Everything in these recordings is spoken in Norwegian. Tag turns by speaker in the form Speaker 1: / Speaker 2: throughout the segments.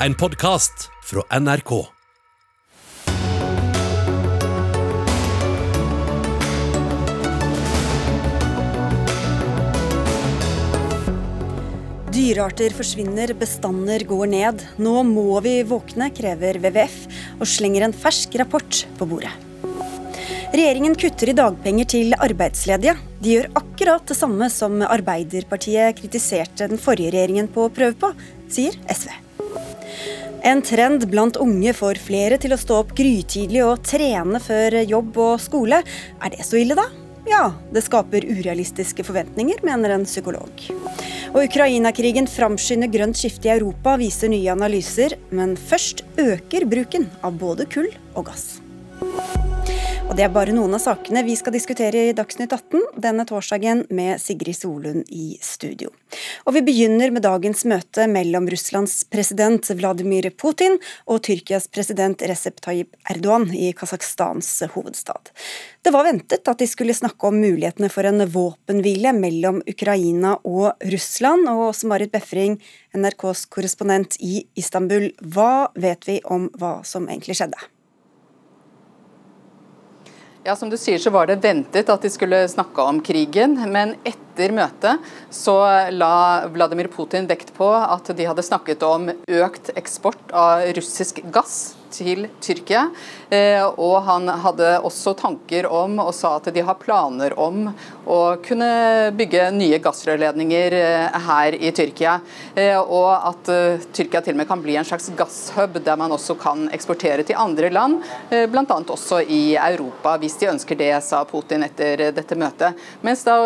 Speaker 1: en podkast fra NRK.
Speaker 2: Dyrearter forsvinner, bestander går ned. Nå må vi våkne, krever WWF, og slenger en fersk rapport på bordet. Regjeringen kutter i dagpenger til arbeidsledige. De gjør akkurat det samme som Arbeiderpartiet kritiserte den forrige regjeringen på å prøve på, sier SV. En trend blant unge får flere til å stå opp grytidlig og trene før jobb og skole. Er det så ille, da? Ja, det skaper urealistiske forventninger, mener en psykolog. Og Ukraina-krigen framskynder grønt skifte i Europa, viser nye analyser. Men først øker bruken av både kull og gass. Og Det er bare noen av sakene vi skal diskutere i Dagsnytt 18 denne torsdagen med Sigrid Solund i studio. Og Vi begynner med dagens møte mellom Russlands president Vladimir Putin og Tyrkias president Recep Tayyip Erdogan i Kasakhstans hovedstad. Det var ventet at de skulle snakke om mulighetene for en våpenhvile mellom Ukraina og Russland. Og også Marit Befring, NRKs korrespondent i Istanbul, hva vet vi om hva som egentlig skjedde?
Speaker 3: Ja, Som du sier så var det ventet at de skulle snakke om krigen, men etter møtet så la Vladimir Putin vekt på at de hadde snakket om økt eksport av russisk gass til Tyrkia. Eh, og han hadde også tanker om, og sa at de har planer om, å kunne bygge nye gassrørledninger eh, her i Tyrkia. Eh, og at Tyrkia til og med kan bli en slags gasshub der man også kan eksportere til andre land, bl.a. også i Europa, hvis de ønsker det, sa Putin etter dette møtet. Mens da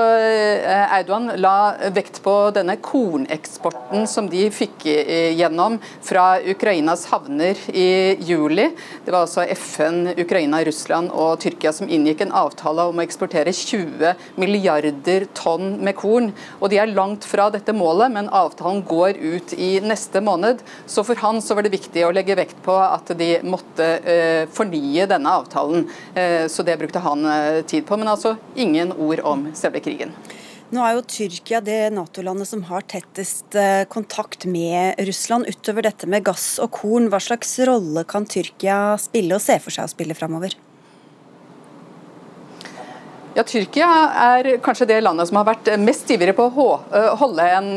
Speaker 3: Eidogan la vekt på denne korneksporten som de fikk gjennom fra Ukrainas havner i juli. Det var altså FN, Ukraina, Russland og Tyrkia som inngikk en avtale om å eksportere 20 milliarder tonn med korn. Og De er langt fra dette målet, men avtalen går ut i neste måned. Så for han så var det viktig å legge vekt på at de måtte uh, fornye denne avtalen. Uh, så det brukte han uh, tid på. Men altså ingen ord om selve krigen.
Speaker 2: Nå er jo Tyrkia det Nato-landet som har tettest eh, kontakt med Russland. Utover dette med gass og korn, hva slags rolle kan Tyrkia spille og se for seg å spille framover?
Speaker 3: Ja, Tyrkia er kanskje det landet som har vært mest ivrig på å holde en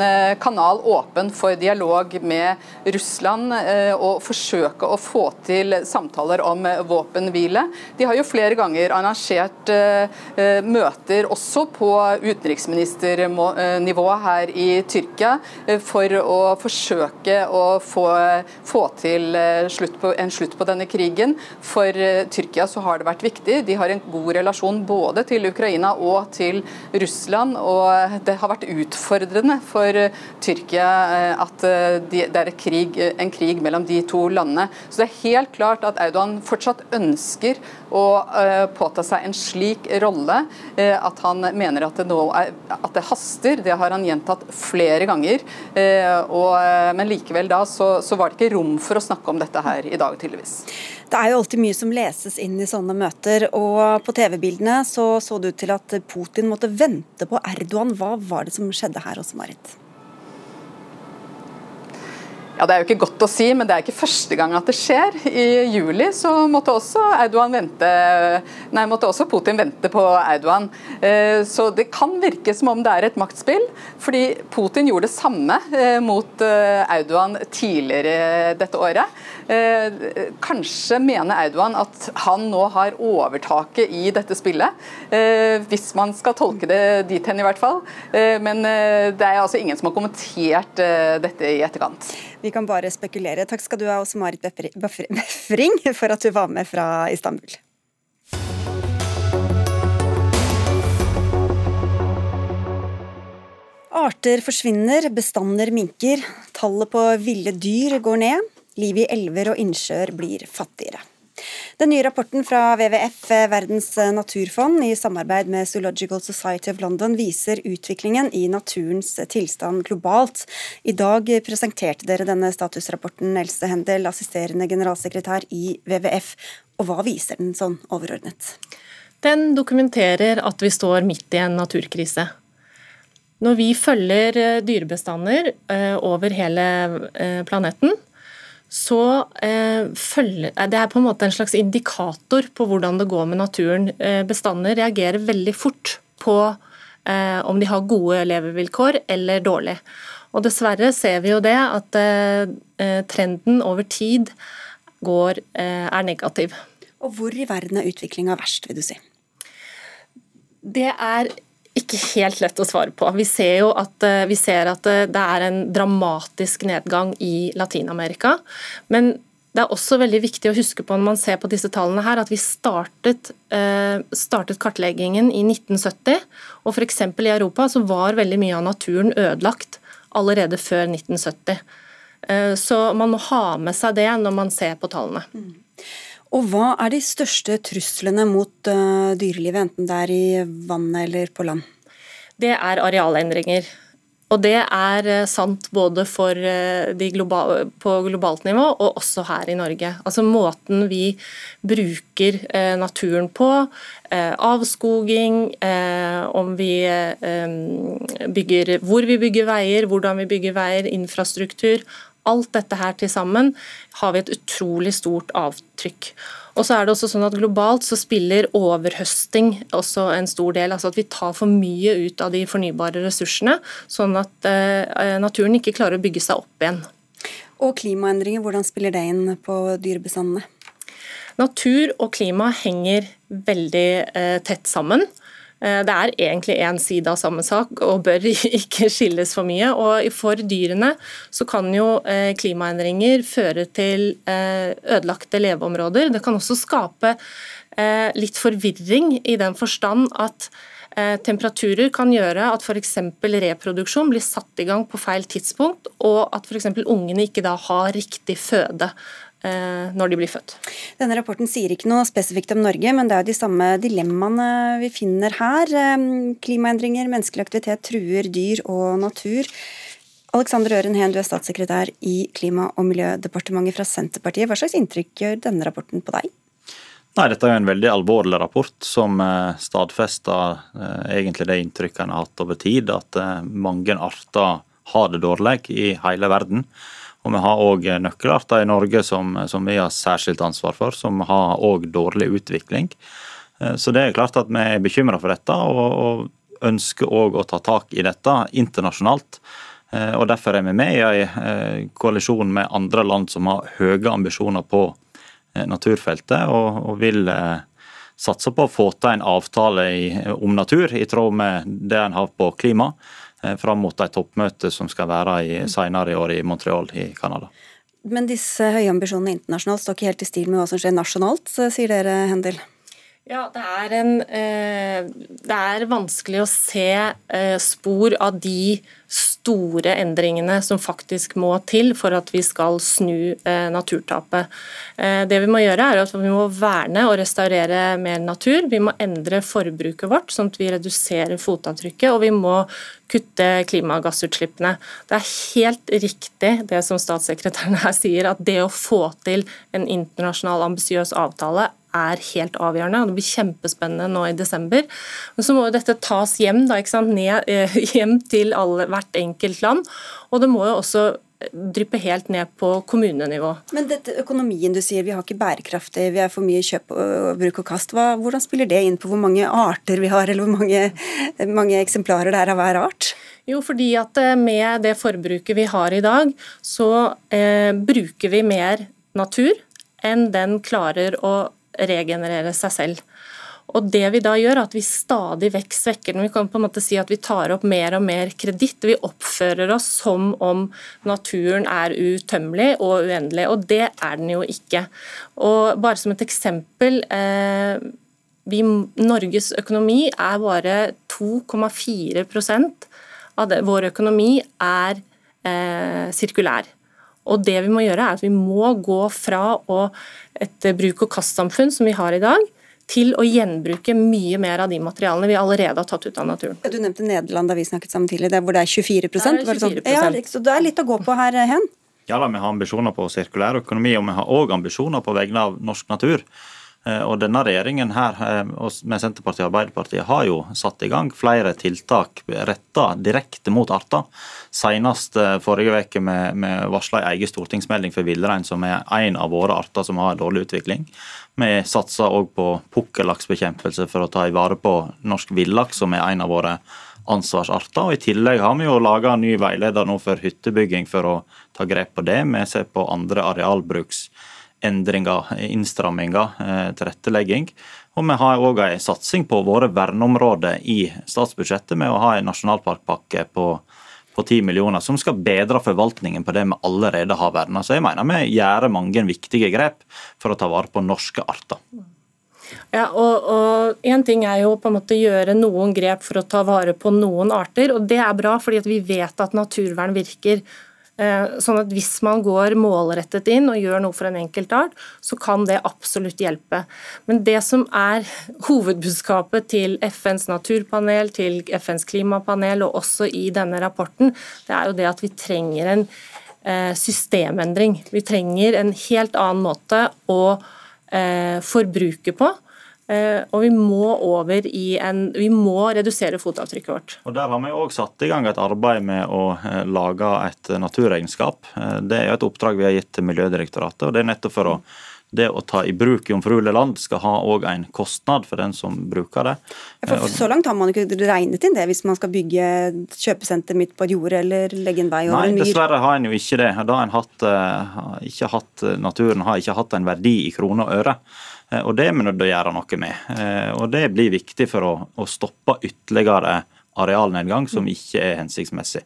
Speaker 3: kanal åpen for dialog med Russland og forsøke å få til samtaler om våpenhvile. De har jo flere ganger arrangert møter også på utenriksministernivå her i Tyrkia for å forsøke å få, få til slutt på, en slutt på denne krigen. For Tyrkia så har det vært viktig. De har en god relasjon både til til Ukraina og til Russland. Og det har vært utfordrende for Tyrkia eh, at eh, det er krig, en krig mellom de to landene. Så det er helt klart at Audan fortsatt ønsker å eh, påta seg en slik rolle. At han mener at det, nå er, at det haster. Det har han gjentatt flere ganger. Og, men likevel da så, så var det ikke rom for å snakke om dette her i dag, tydeligvis.
Speaker 2: Det er jo alltid mye som leses inn i sånne møter, og på TV-bildene så, så det ut til at Putin måtte vente på Erdogan. Hva var det som skjedde her også, Marit?
Speaker 3: Ja, Det er jo ikke godt å si, men det er ikke første gang at det skjer. I juli så måtte også, vente, nei, måtte også Putin vente på Erdogan. Eh, så det kan virke som om det er et maktspill, fordi Putin gjorde det samme eh, mot eh, Erdogan tidligere dette året. Kanskje mener Audun at han nå har overtaket i dette spillet, hvis man skal tolke det dit hen i hvert fall. Men det er altså ingen som har kommentert dette i etterkant.
Speaker 2: Vi kan bare spekulere. Takk skal du ha, også Marit Befring, for at du var med fra Istanbul. Arter forsvinner, bestander minker, tallet på ville dyr går ned, livet i elver og innsjøer blir fattigere. Den nye rapporten fra WWF, eh, Verdens eh, naturfond, i samarbeid med Zoological Society of London, viser utviklingen i naturens eh, tilstand globalt. I dag presenterte dere denne statusrapporten, Else Hendel, assisterende generalsekretær i WWF. Og hva viser den sånn overordnet?
Speaker 4: Den dokumenterer at vi står midt i en naturkrise. Når vi følger dyrebestander over hele planeten, så eh, følger, Det er på en måte en slags indikator på hvordan det går med naturen. Eh, bestander reagerer veldig fort på eh, om de har gode levevilkår eller dårlig. Og Dessverre ser vi jo det at eh, eh, trenden over tid går, eh, er negativ.
Speaker 2: Og Hvor i verden er utviklinga verst, vil du si?
Speaker 4: Det er ikke helt lett å svare på. Vi ser jo at, vi ser at det er en dramatisk nedgang i Latin-Amerika. Men det er også veldig viktig å huske på når man ser på disse tallene her, at vi startet, startet kartleggingen i 1970. Og f.eks. i Europa så var veldig mye av naturen ødelagt allerede før 1970. Eh, så man må ha med seg det når man ser på tallene. Mm.
Speaker 2: Og Hva er de største truslene mot uh, dyrelivet, enten det er i vannet eller på land?
Speaker 4: Det er arealendringer. Og det er eh, sant både eh, global, på globalt nivå og også her i Norge. Altså Måten vi bruker eh, naturen på, avskoging, om vi bygger, hvor vi bygger veier, hvordan vi bygger veier, infrastruktur. Alt dette her til sammen har vi et utrolig stort avtrykk. Og så er det også sånn at Globalt så spiller overhøsting også en stor del. altså At vi tar for mye ut av de fornybare ressursene, sånn at eh, naturen ikke klarer å bygge seg opp igjen.
Speaker 2: Og klimaendringer, hvordan spiller det inn på dyrebestandene?
Speaker 4: Natur og klima henger veldig eh, tett sammen. Eh, det er egentlig én side av samme sak og bør ikke skilles for mye. Og For dyrene så kan jo eh, klimaendringer føre til eh, ødelagte leveområder. Det kan også skape litt forvirring i den forstand at temperaturer kan gjøre at f.eks. reproduksjon blir satt i gang på feil tidspunkt, og at f.eks. ungene ikke da har riktig føde. Eh, når de blir født.
Speaker 2: Denne rapporten sier ikke noe spesifikt om Norge, men det er jo de samme dilemmaene vi finner her. Eh, klimaendringer, menneskelig aktivitet truer dyr og natur. Alexander Øren Heen, du er statssekretær i Klima- og miljødepartementet fra Senterpartiet. Hva slags inntrykk gjør denne rapporten på deg?
Speaker 5: Nei, Dette er jo en veldig alvorlig rapport som eh, stadfester egentlig det inntrykket en har hatt over tid, at mange arter har det dårlig i hele verden. Og vi har òg nøkkelarter i Norge som, som, vi har særskilt ansvar for, som har òg dårlig utvikling. Eh, så det er klart at vi er bekymra for dette, og, og ønsker òg å ta tak i dette internasjonalt. Eh, og Derfor er vi med i en eh, koalisjon med andre land som har høye ambisjoner på naturfeltet, og, og vil satse på å få til en avtale i, om natur i tråd med det en har på klima. Eh, fram mot et toppmøte som skal være i, senere i år i Montreal i Canada.
Speaker 2: Men disse høye ambisjonene internasjonalt står ikke helt i stil med hva som skjer nasjonalt, sier dere, Hendel?
Speaker 4: Ja, det er, en, eh, det er vanskelig å se eh, spor av de store endringene som faktisk må til for at vi skal snu eh, naturtapet. Det vi må gjøre er at vi må verne og restaurere mer natur. Vi må endre forbruket vårt, sånn at vi reduserer fotavtrykket. Og vi må kutte klimagassutslippene. Det er helt riktig det som statssekretæren her sier, at det å få til en internasjonal ambisiøs avtale er helt avgjørende. og Det blir kjempespennende nå i desember. Men så må jo dette tas hjem, da, Ned, eh, hjem til alle, hvert enkelt land. Og det må jo også dryppe helt ned på kommunenivå.
Speaker 2: Men dette økonomien du sier, vi har ikke bærekraftig, vi er for mye kjøp og bruk og kast. Hva, hvordan spiller det inn på hvor mange arter vi har, eller hvor mange, mange eksemplarer det er av hver art?
Speaker 4: Jo, fordi at eh, med det forbruket vi har i dag, så eh, bruker vi mer natur enn den klarer å regenerere seg selv. Og det Vi da gjør, er at vi stadig vekk svekker den. Vi kan på en måte si at vi tar opp mer og mer kreditt. Vi oppfører oss som om naturen er utømmelig og uendelig, og det er den jo ikke. Og Bare som et eksempel. Eh, vi, Norges økonomi er bare 2,4% av det, vår økonomi er eh, sirkulær. Og det vi må gjøre er at vi må gå fra et bruk-og-kast-samfunn som vi har i dag, til å gjenbruke mye mer av de materialene vi allerede har tatt ut av naturen.
Speaker 2: Du nevnte Nederland da vi snakket sammen tidligere, hvor det er 24 det er 24 sånn? ja, Så det er litt å gå på her, Hen?
Speaker 5: Ja da, vi har ambisjoner på sirkulær økonomi, og vi har òg ambisjoner på vegne av norsk natur. Eh, og denne regjeringen her, eh, med Senterpartiet og Arbeiderpartiet har jo satt i gang flere tiltak retta direkte mot arter. Senest eh, forrige uke med, med varsla en egen stortingsmelding for villrein, som er en av våre arter som har dårlig utvikling. Vi satser òg på pukkellaksbekjempelse for å ta i vare på norsk villaks, som er en av våre ansvarsarter. Og I tillegg har vi jo laga ny veileder nå for hyttebygging for å ta grep på det. Vi ser på andre arealbruks endringer, innstramminger, eh, tilrettelegging. Og vi har òg en satsing på våre verneområder i statsbudsjettet med å ha en nasjonalparkpakke på, på 10 millioner, som skal bedre forvaltningen på det vi allerede har verna. Så jeg mener vi gjør mange viktige grep for å ta vare på norske arter.
Speaker 4: Ja, og, og En ting er jo på en måte gjøre noen grep for å ta vare på noen arter. og Det er bra, fordi vi vet at naturvern virker. Eh, sånn at Hvis man går målrettet inn og gjør noe for en enkelt art, så kan det absolutt hjelpe. Men det som er hovedbudskapet til FNs naturpanel, til FNs klimapanel og også i denne rapporten, det er jo det at vi trenger en eh, systemendring. Vi trenger en helt annen måte å eh, forbruke på. Eh, og vi må over i en Vi må redusere fotavtrykket vårt.
Speaker 5: Og Der har vi òg satt i gang et arbeid med å eh, lage et naturregnskap. Eh, det er et oppdrag vi har gitt til Miljødirektoratet. og det er nettopp for å det å ta i bruk jomfruelig land skal ha òg en kostnad for den som bruker det.
Speaker 2: For Så langt har man ikke regnet inn det, hvis man skal bygge kjøpesenter midt på et jorde eller legge en vei over
Speaker 5: en
Speaker 2: myr?
Speaker 5: Nei, dessverre har en jo ikke det. Da har en hatt, ikke hatt, naturen har ikke hatt en verdi i kroner og øre. Eh, og Det er vi nødt til å gjøre noe med. Eh, og Det blir viktig for å, å stoppe ytterligere arealnedgang som ikke er hensiktsmessig.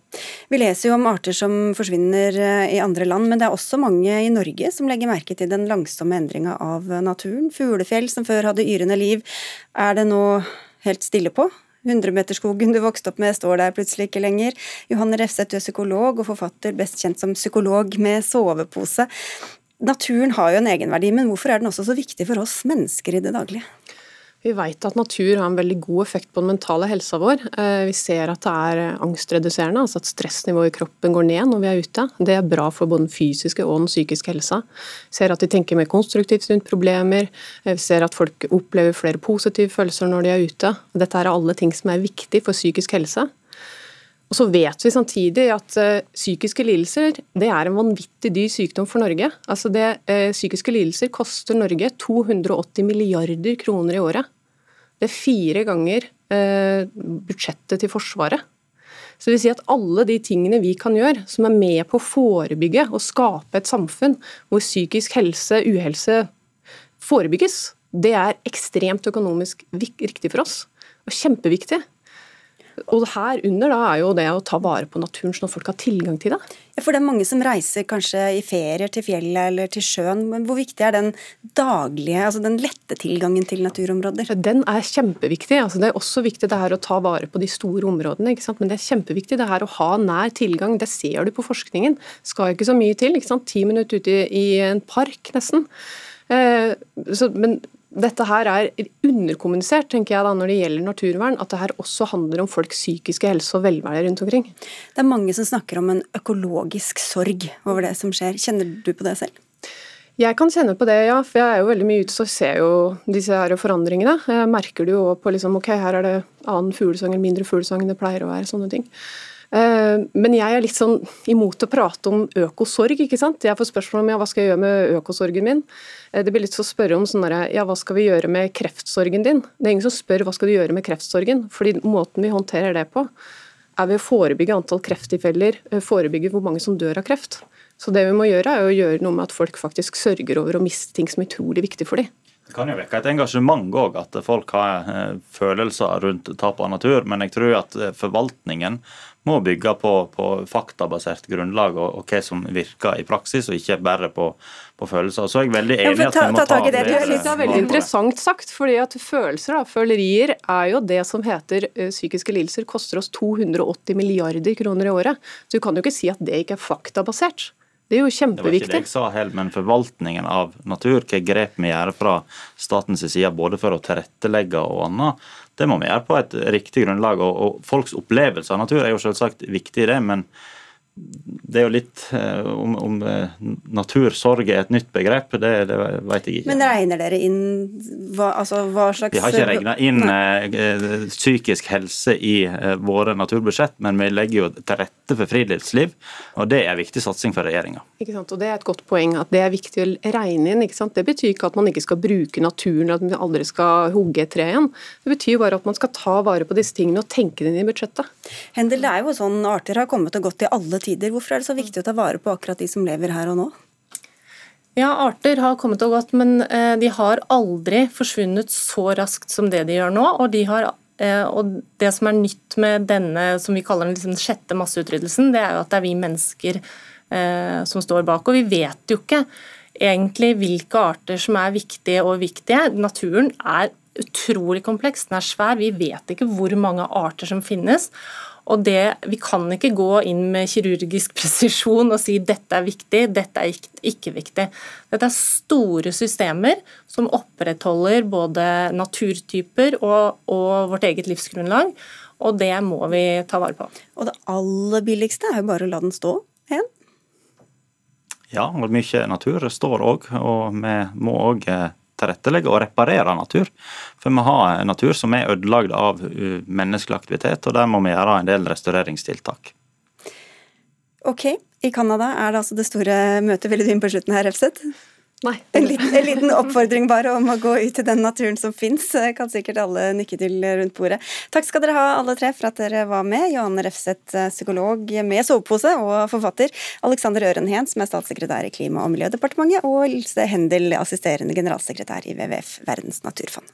Speaker 2: Vi leser jo om arter som forsvinner eh, i andre land, men det er også mange i Norge som legger merke til den langsomme endringa av naturen. Fuglefjell som før hadde yrende liv, er det nå helt stille på. 100-meterskogen du vokste opp med står der plutselig ikke lenger. Johanne Refseth, du er psykolog og forfatter, best kjent som psykolog med sovepose. Naturen har jo en egenverdi, men hvorfor er den også så viktig for oss mennesker i det daglige?
Speaker 6: Vi vet at natur har en veldig god effekt på den mentale helsa vår. Eh, vi ser at det er angstreduserende, altså at stressnivået i kroppen går ned når vi er ute. Det er bra for både den fysiske og den psykiske helsa. Vi ser at de tenker mer konstruktivt rundt problemer. Eh, vi ser at folk opplever flere positive følelser når de er ute. Dette er alle ting som er viktig for psykisk helse. Og så vet vi samtidig at uh, psykiske lidelser det er en vanvittig dyr sykdom for Norge. Altså det, uh, psykiske lidelser koster Norge 280 milliarder kroner i året. Det er fire ganger uh, budsjettet til Forsvaret. Så det vil si at alle de tingene vi kan gjøre, som er med på å forebygge og skape et samfunn hvor psykisk helse, uhelse forebygges, det er ekstremt økonomisk riktig for oss. Og kjempeviktig. Og her under da er jo det å ta vare på naturen sånn at folk har tilgang til det.
Speaker 2: Ja, for det er mange som reiser kanskje i ferier til fjellet eller til sjøen. Men hvor viktig er den daglige, altså den lette tilgangen til naturområder?
Speaker 6: Den er kjempeviktig. Altså, det er også viktig det her å ta vare på de store områdene. ikke sant? Men det er kjempeviktig det her å ha nær tilgang. Det ser du på forskningen. Skal ikke så mye til. ikke sant? Ti minutter ute i, en park, nesten. Eh, så, men dette her er underkommunisert tenker jeg da, når det gjelder naturvern, at det her også handler om folks psykiske helse og velvære rundt omkring.
Speaker 2: Det er mange som snakker om en økologisk sorg over det som skjer. Kjenner du på det selv?
Speaker 6: Jeg kan kjenne på det, ja. For jeg er jo veldig mye ute og ser jo disse her forandringene. Jeg merker det jo på liksom, ok, her er det annen fuglesang eller mindre fuglesang enn det pleier å være. sånne ting. Eh, men jeg er litt sånn imot å prate om økosorg. ikke sant? Jeg får spørsmål om ja, hva skal jeg gjøre med økosorgen min. Eh, det blir litt så å spørre om sånn der, ja, hva skal vi gjøre med kreftsorgen din. Det er ingen som spør hva skal du gjøre med kreftsorgen, fordi måten vi håndterer det på, er ved å forebygge antall krefttilfeller, eh, forebygge hvor mange som dør av kreft. Så det vi må gjøre, er å gjøre noe med at folk faktisk sørger over å miste ting som er utrolig viktig for dem.
Speaker 5: Det kan jo vekke et engasjement òg, at folk har følelser rundt tap av natur. Men jeg tror at forvaltningen må bygge på, på faktabasert grunnlag og, og, hva som virker i praksis, og ikke bare på, på følelser. Så er jeg veldig enig i at vi må ta,
Speaker 6: det. Det er litt veldig interessant sagt, fordi at følelser, og følerier, er jo det som heter uh, psykiske lidelser. Koster oss 280 milliarder kroner i året. Så du kan jo ikke si at det ikke er faktabasert. Det er jo kjempeviktig. Det var ikke det
Speaker 5: jeg sa heller, men forvaltningen av natur, hva grep vi gjør fra statens side både for å tilrettelegge og annet, det må vi gjøre på et riktig grunnlag. Og, folks opplevelse av natur er jo selvsagt viktig i det, men, det er jo litt eh, om, om eh, natursorg er et nytt begrep, det, det vet jeg ikke.
Speaker 2: Men regner dere inn hva, altså, hva slags
Speaker 5: Vi har ikke regna inn Nei. psykisk helse i eh, våre naturbudsjett, men vi legger jo til rette for friluftsliv, og det er en viktig satsing for regjeringa.
Speaker 6: Og det er et godt poeng at det er viktig å regne inn. ikke sant? Det betyr ikke at man ikke skal bruke naturen, at man aldri skal hugge et tre igjen. Det betyr bare at man skal ta vare på disse tingene og tenke det inn i budsjettet.
Speaker 2: Hendel, det er jo sånn arter har kommet og gått i alle tider. Hvorfor er det så viktig å ta vare på akkurat de som lever her og nå?
Speaker 4: Ja, arter har kommet og gått, men eh, de har aldri forsvunnet så raskt som det de gjør nå. Og, de har, eh, og det som er nytt med denne som vi kaller den liksom sjette masseutryddelsen, det er jo at det er vi mennesker eh, som står bak. Og vi vet jo ikke egentlig hvilke arter som er viktige og viktige. Naturen er utrolig kompleks, den er svær. Vi vet ikke hvor mange arter som finnes. Og det, Vi kan ikke gå inn med kirurgisk presisjon og si dette er viktig, dette er ikke viktig. Dette er store systemer som opprettholder både naturtyper og, og vårt eget livsgrunnlag. Og det må vi ta vare på.
Speaker 2: Og det aller billigste er jo bare å la den stå igjen.
Speaker 5: Ja, og mye natur står òg, og vi må òg tilrettelegge og reparere natur. For vi har natur som er ødelagd av uh, menneskelig aktivitet, og der må vi gjøre en del restaureringstiltak.
Speaker 2: Ok, i Canada er det altså det store møtet. Ville du inn på slutten her, Refseth?
Speaker 6: Nei.
Speaker 2: En liten, en liten, oppfordring bare om å gå ut i den naturen som fins, kan sikkert alle nikke til rundt bordet. Takk skal dere ha alle tre for at dere var med. Johanne Refseth, psykolog med sovepose og forfatter. Alexander Ørenhen, som er statssekretær i Klima- og miljødepartementet. Og Ilse Hendel, assisterende generalsekretær i WWF, Verdens naturfond.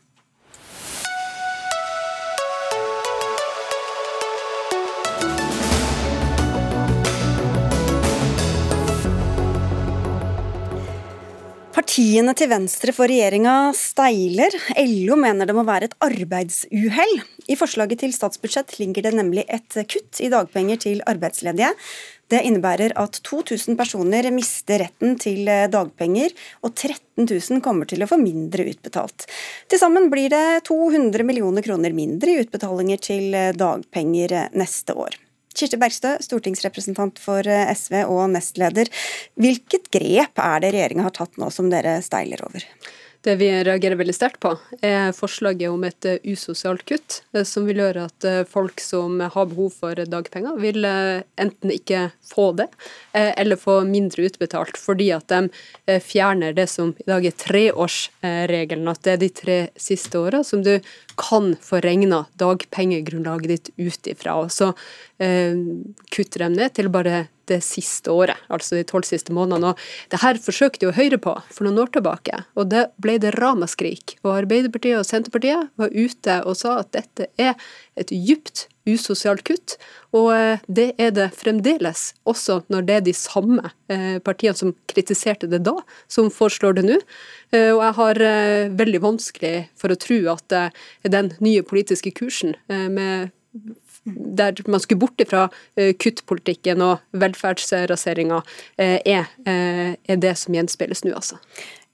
Speaker 2: Partiene til venstre for regjeringa steiler. LO mener det må være et arbeidsuhell. I forslaget til statsbudsjett ligger det nemlig et kutt i dagpenger til arbeidsledige. Det innebærer at 2000 personer mister retten til dagpenger, og 13 000 kommer til å få mindre utbetalt. Til sammen blir det 200 millioner kroner mindre i utbetalinger til dagpenger neste år. Kirsti Bergstø, stortingsrepresentant for eh, SV og nestleder. Hvilket grep er det regjeringa har tatt nå som dere steiler over?
Speaker 7: Det vi reagerer veldig sterkt på, er forslaget om et eh, usosialt kutt, eh, som vil gjøre at folk som har behov for dagpenger, vil enten ikke få det, eller få mindre utbetalt, fordi at de fjerner det som i dag er treårsregelen, at det er de tre siste åra som du kan få regna dagpengegrunnlaget ditt ut ifra. Og så eh, kutter de ned til bare det siste året, altså de tolv siste månedene. Og det her forsøkte jo Høyre på for noen år tilbake, og det ble det ramaskrik. Og Arbeiderpartiet og Senterpartiet var ute og sa at dette er et dypt usosialt kutt, og eh, det er det fremdeles, også når det er de samme eh, partiene som kritiserte det da, som foreslår det nå. Eh, og jeg har veldig vanskelig for å tro at den nye politiske kursen med der man skulle bort fra kuttpolitikken og velferdsraseringa, er, er det som gjenspeiles nå, altså.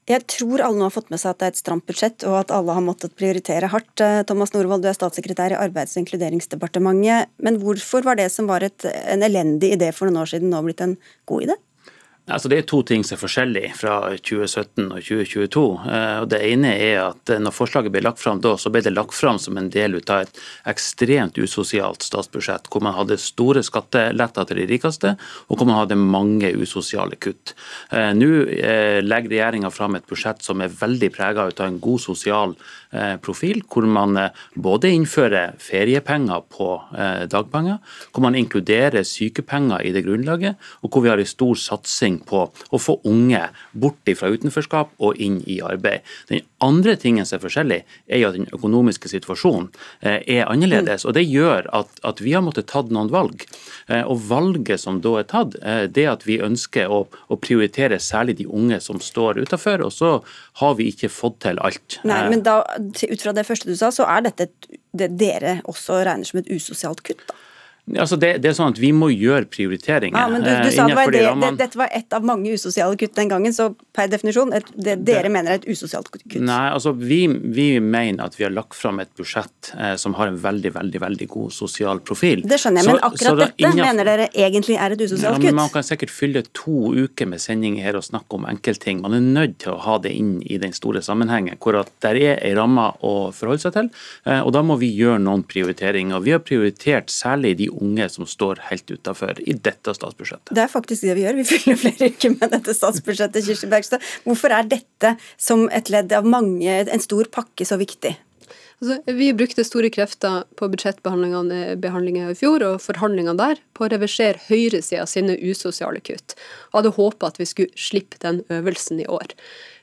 Speaker 2: Jeg tror alle nå har fått med seg at det er et stramt budsjett, og at alle har måttet prioritere hardt. Eh, Thomas Norvold, du er statssekretær i Arbeids- og inkluderingsdepartementet. Men hvorfor var det som var et, en elendig idé for noen år siden, nå blitt en god idé?
Speaker 8: Altså, det er to ting som er forskjellige fra 2017 og 2022. Eh, det ene er at når forslaget ble lagt fram da, så ble det lagt fram som en del av et ekstremt usosialt statsbudsjett, hvor man hadde store skatteletter til de rikeste, og hvor man hadde mange usosiale kutt. Eh, nå eh, legger regjeringa fram et budsjett som er veldig prega av en god sosial profil, hvor man både innfører feriepenger på dagpenger, hvor man inkluderer sykepenger i det grunnlaget, og hvor vi har en stor satsing på å få unge bort fra utenforskap og inn i arbeid. Den andre tingen som er forskjellig, er jo at den økonomiske situasjonen eh, er annerledes. og Det gjør at, at vi har måttet tatt noen valg. Eh, og Valget som da er tatt, eh, det er at vi ønsker å, å prioritere særlig de unge som står utenfor. Og så har vi ikke fått til alt.
Speaker 2: Nei, men da, Ut fra det første du sa, så er dette det dere også regner som et usosialt kutt? da?
Speaker 8: Altså det, det, er sånn at Vi må gjøre prioriteringer.
Speaker 2: Ja, men du, du sa det var det, det, Dette var ett av mange usosiale kutt den gangen, så per definisjon, et, det dere mener er et usosialt kutt?
Speaker 8: Nei, altså vi, vi, mener at vi har lagt fram et budsjett eh, som har en veldig veldig, veldig god sosial profil.
Speaker 2: Det skjønner jeg, så, men akkurat dette innenfor, mener dere egentlig er et usosialt ja, kutt?
Speaker 8: Man kan sikkert fylle to uker med sendinger her og snakke om enkeltting. Man er nødt til å ha det inn i den store sammenhengen, hvor at der er en ramme å forholde seg til. Eh, og da må vi gjøre noen prioriteringer. Vi har prioritert særlig de unge som står helt utafor i dette statsbudsjettet.
Speaker 2: Det er faktisk det vi gjør. Vi fyller flere uker med dette statsbudsjettet. Kirsti Bergstad. Hvorfor er dette som et ledd av mange, en stor pakke så viktig?
Speaker 7: Altså, vi brukte store krefter på budsjettbehandlingene i fjor og forhandlingene der på å reversere høyresida sine usosiale kutt. Og hadde håpa at vi skulle slippe den øvelsen i år.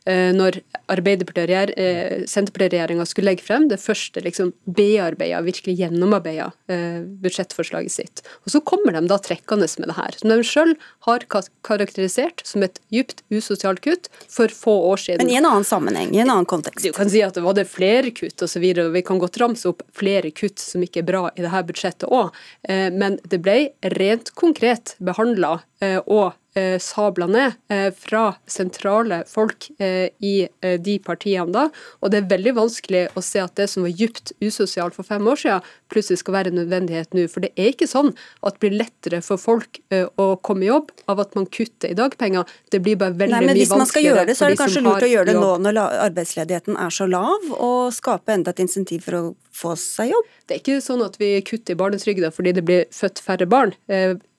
Speaker 7: Eh, når eh, Senterparti-regjeringa skulle legge frem det første liksom bearbeida, virkelig gjennomarbeida eh, budsjettforslaget sitt. Og så kommer de da trekkende med det her, som de sjøl har karakterisert som et djupt usosialt kutt for få år siden.
Speaker 2: Men i en annen sammenheng, i en annen kontekst.
Speaker 7: Du kan si at det var det flere kutt osv., og, og vi kan godt ramse opp flere kutt som ikke er bra i dette budsjettet òg, men det ble rent konkret behandla og eh, sabla ned eh, fra sentrale folk eh, i eh, de partiene da. Og det er veldig vanskelig å se at det som var dypt usosialt for fem år siden, plutselig skal være en nødvendighet nå. For det er ikke sånn at det blir lettere for folk eh, å komme i jobb av at man kutter i dagpenger. Det blir bare veldig Nei,
Speaker 2: mye vanskeligere. Hvis man skal gjøre det, så er det kanskje lurt å gjøre det nå når arbeidsledigheten er så lav, og skape enda et insentiv for å få seg jobb?
Speaker 7: Det er ikke sånn at vi kutter i barnetrygda fordi det blir født færre barn.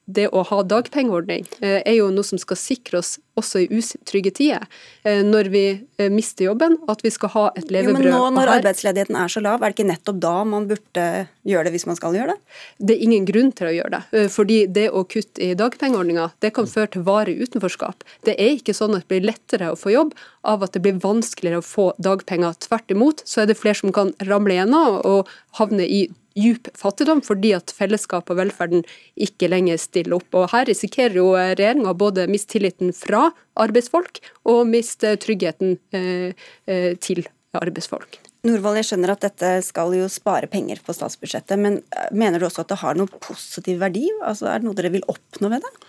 Speaker 7: Det å ha dagpengeordning eh, er jo noe som skal sikre oss også i utrygge tider, eh, når vi eh, mister jobben, at vi skal ha et levebrød.
Speaker 2: Jo, men nå når arbeidsledigheten er så lav, er det ikke nettopp da man burde gjøre det hvis man skal gjøre det?
Speaker 7: Det er ingen grunn til å gjøre det. Fordi det å kutte i dagpengeordninga, det kan føre til varig utenforskap. Det er ikke sånn at det blir lettere å få jobb av at det blir vanskeligere å få dagpenger. Tvert imot så er det flere som kan ramle gjennom og havne i djup fattigdom fordi at fellesskapet og velferden ikke lenger stiller opp. Og Her risikerer jo regjeringa både mistilliten fra arbeidsfolk og miste tryggheten eh, eh, til arbeidsfolk.
Speaker 2: Norvald, jeg skjønner at dette skal jo spare penger på statsbudsjettet, men eh, mener du også at det har noen positiv verdi? Altså, Er det noe dere vil oppnå ved det?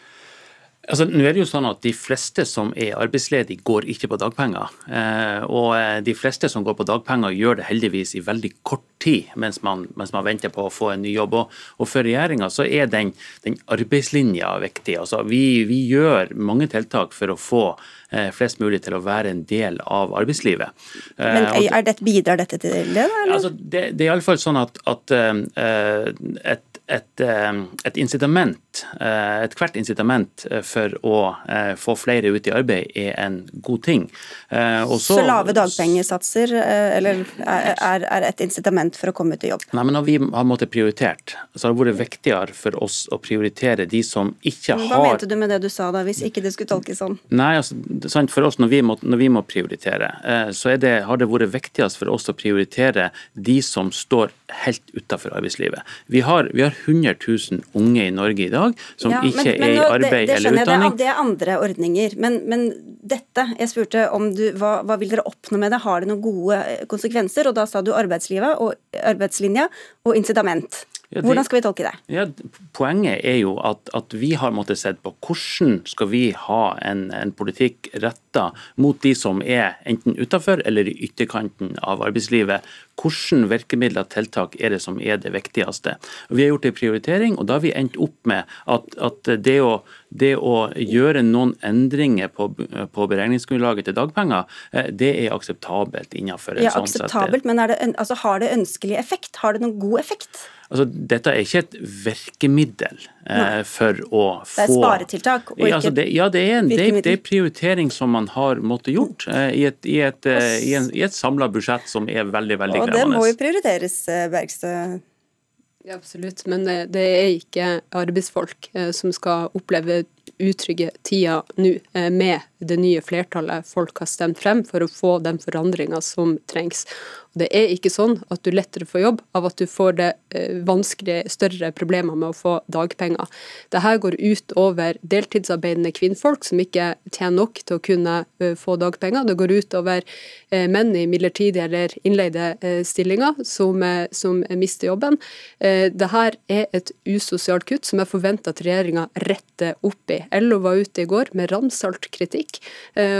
Speaker 8: Altså, nå er det jo sånn at De fleste som er arbeidsledige, går ikke på dagpenger. Eh, og eh, De fleste som går på dagpenger, gjør det heldigvis i veldig kort tid mens man, mens man venter på å få en ny jobb. Og, og For regjeringa så er den, den arbeidslinja viktig. Altså, vi, vi, gjør mange tiltak for å få eh, flest mulig til å være en del av arbeidslivet.
Speaker 2: Men er det, Bidrar dette til det? Eller?
Speaker 8: Altså, det, det er iallfall sånn at, at et et, et incitament, ethvert incitament for å få flere ut i arbeid er en god ting.
Speaker 2: Også, så lave dagpengesatser eller er, er et incitament for å komme ut i jobb?
Speaker 8: Nei, men Når vi har måttet prioritert, så har det vært viktigere for oss å prioritere de som ikke
Speaker 2: Hva
Speaker 8: har
Speaker 2: Hva mente du med det du sa da, hvis ikke det skulle tolkes sånn?
Speaker 8: Nei, altså, sant, For oss, når vi må, når vi må prioritere, så det, har det vært viktigst for oss å prioritere de som står helt utenfor arbeidslivet. Vi har, vi har 100 000 unge i Norge i dag som ja, ikke men, men, er i arbeid det, det eller utdanning.
Speaker 2: Det, det er andre ordninger. Men, men, dette, jeg spurte om du, hva, hva vil dere oppnå med det? Har det noen gode konsekvenser? Og da sa du arbeidslivet og arbeidslinja og incitament. Ja, det, hvordan skal vi tolke det?
Speaker 8: Ja, poenget er jo at, at vi har måttet sett på hvordan skal vi ha en, en politikk retta mot de som er enten utenfor eller i ytterkanten av arbeidslivet. Hvilke virkemidler og tiltak er det som er det viktigste? Vi har gjort en prioritering, og da har vi endt opp med at, at det, å, det, å, gjøre noen endringer på, på, beregningsgrunnlaget til dagpenger, eh, det er akseptabelt innenfor
Speaker 2: en ja, sånn sett. Akseptabelt, men det, altså, har det ønskelig effekt? Har det noen god effekt?
Speaker 8: Altså, dette er ikke et virkemiddel eh, for å få
Speaker 2: Det er sparetiltak og ikke
Speaker 8: altså, det, Ja, det er en det, det er prioritering som man har måttet gjort eh, i et, i et, eh, i en, i et samla budsjett som er veldig, veldig
Speaker 2: krevende. Og det må jo prioriteres, eh, Bergstø.
Speaker 7: Ja, absolutt, men det er ikke arbeidsfolk eh, som skal oppleve utrygge tider nå, eh, med det nye flertallet folk har stemt frem for å få den forandringa som trengs. Det er ikke sånn at du lettere får jobb av at du får det eh, vanskelige, større problemer med å få dagpenger. Dette går ut over deltidsarbeidende kvinnfolk som ikke tjener nok til å kunne eh, få dagpenger. Det går ut over eh, menn i midlertidige eller innleide stillinger som, som mister jobben. Dette er et usosialt kutt som jeg forventer at regjeringa retter opp i. LO var ute i går med ramsalt kritikk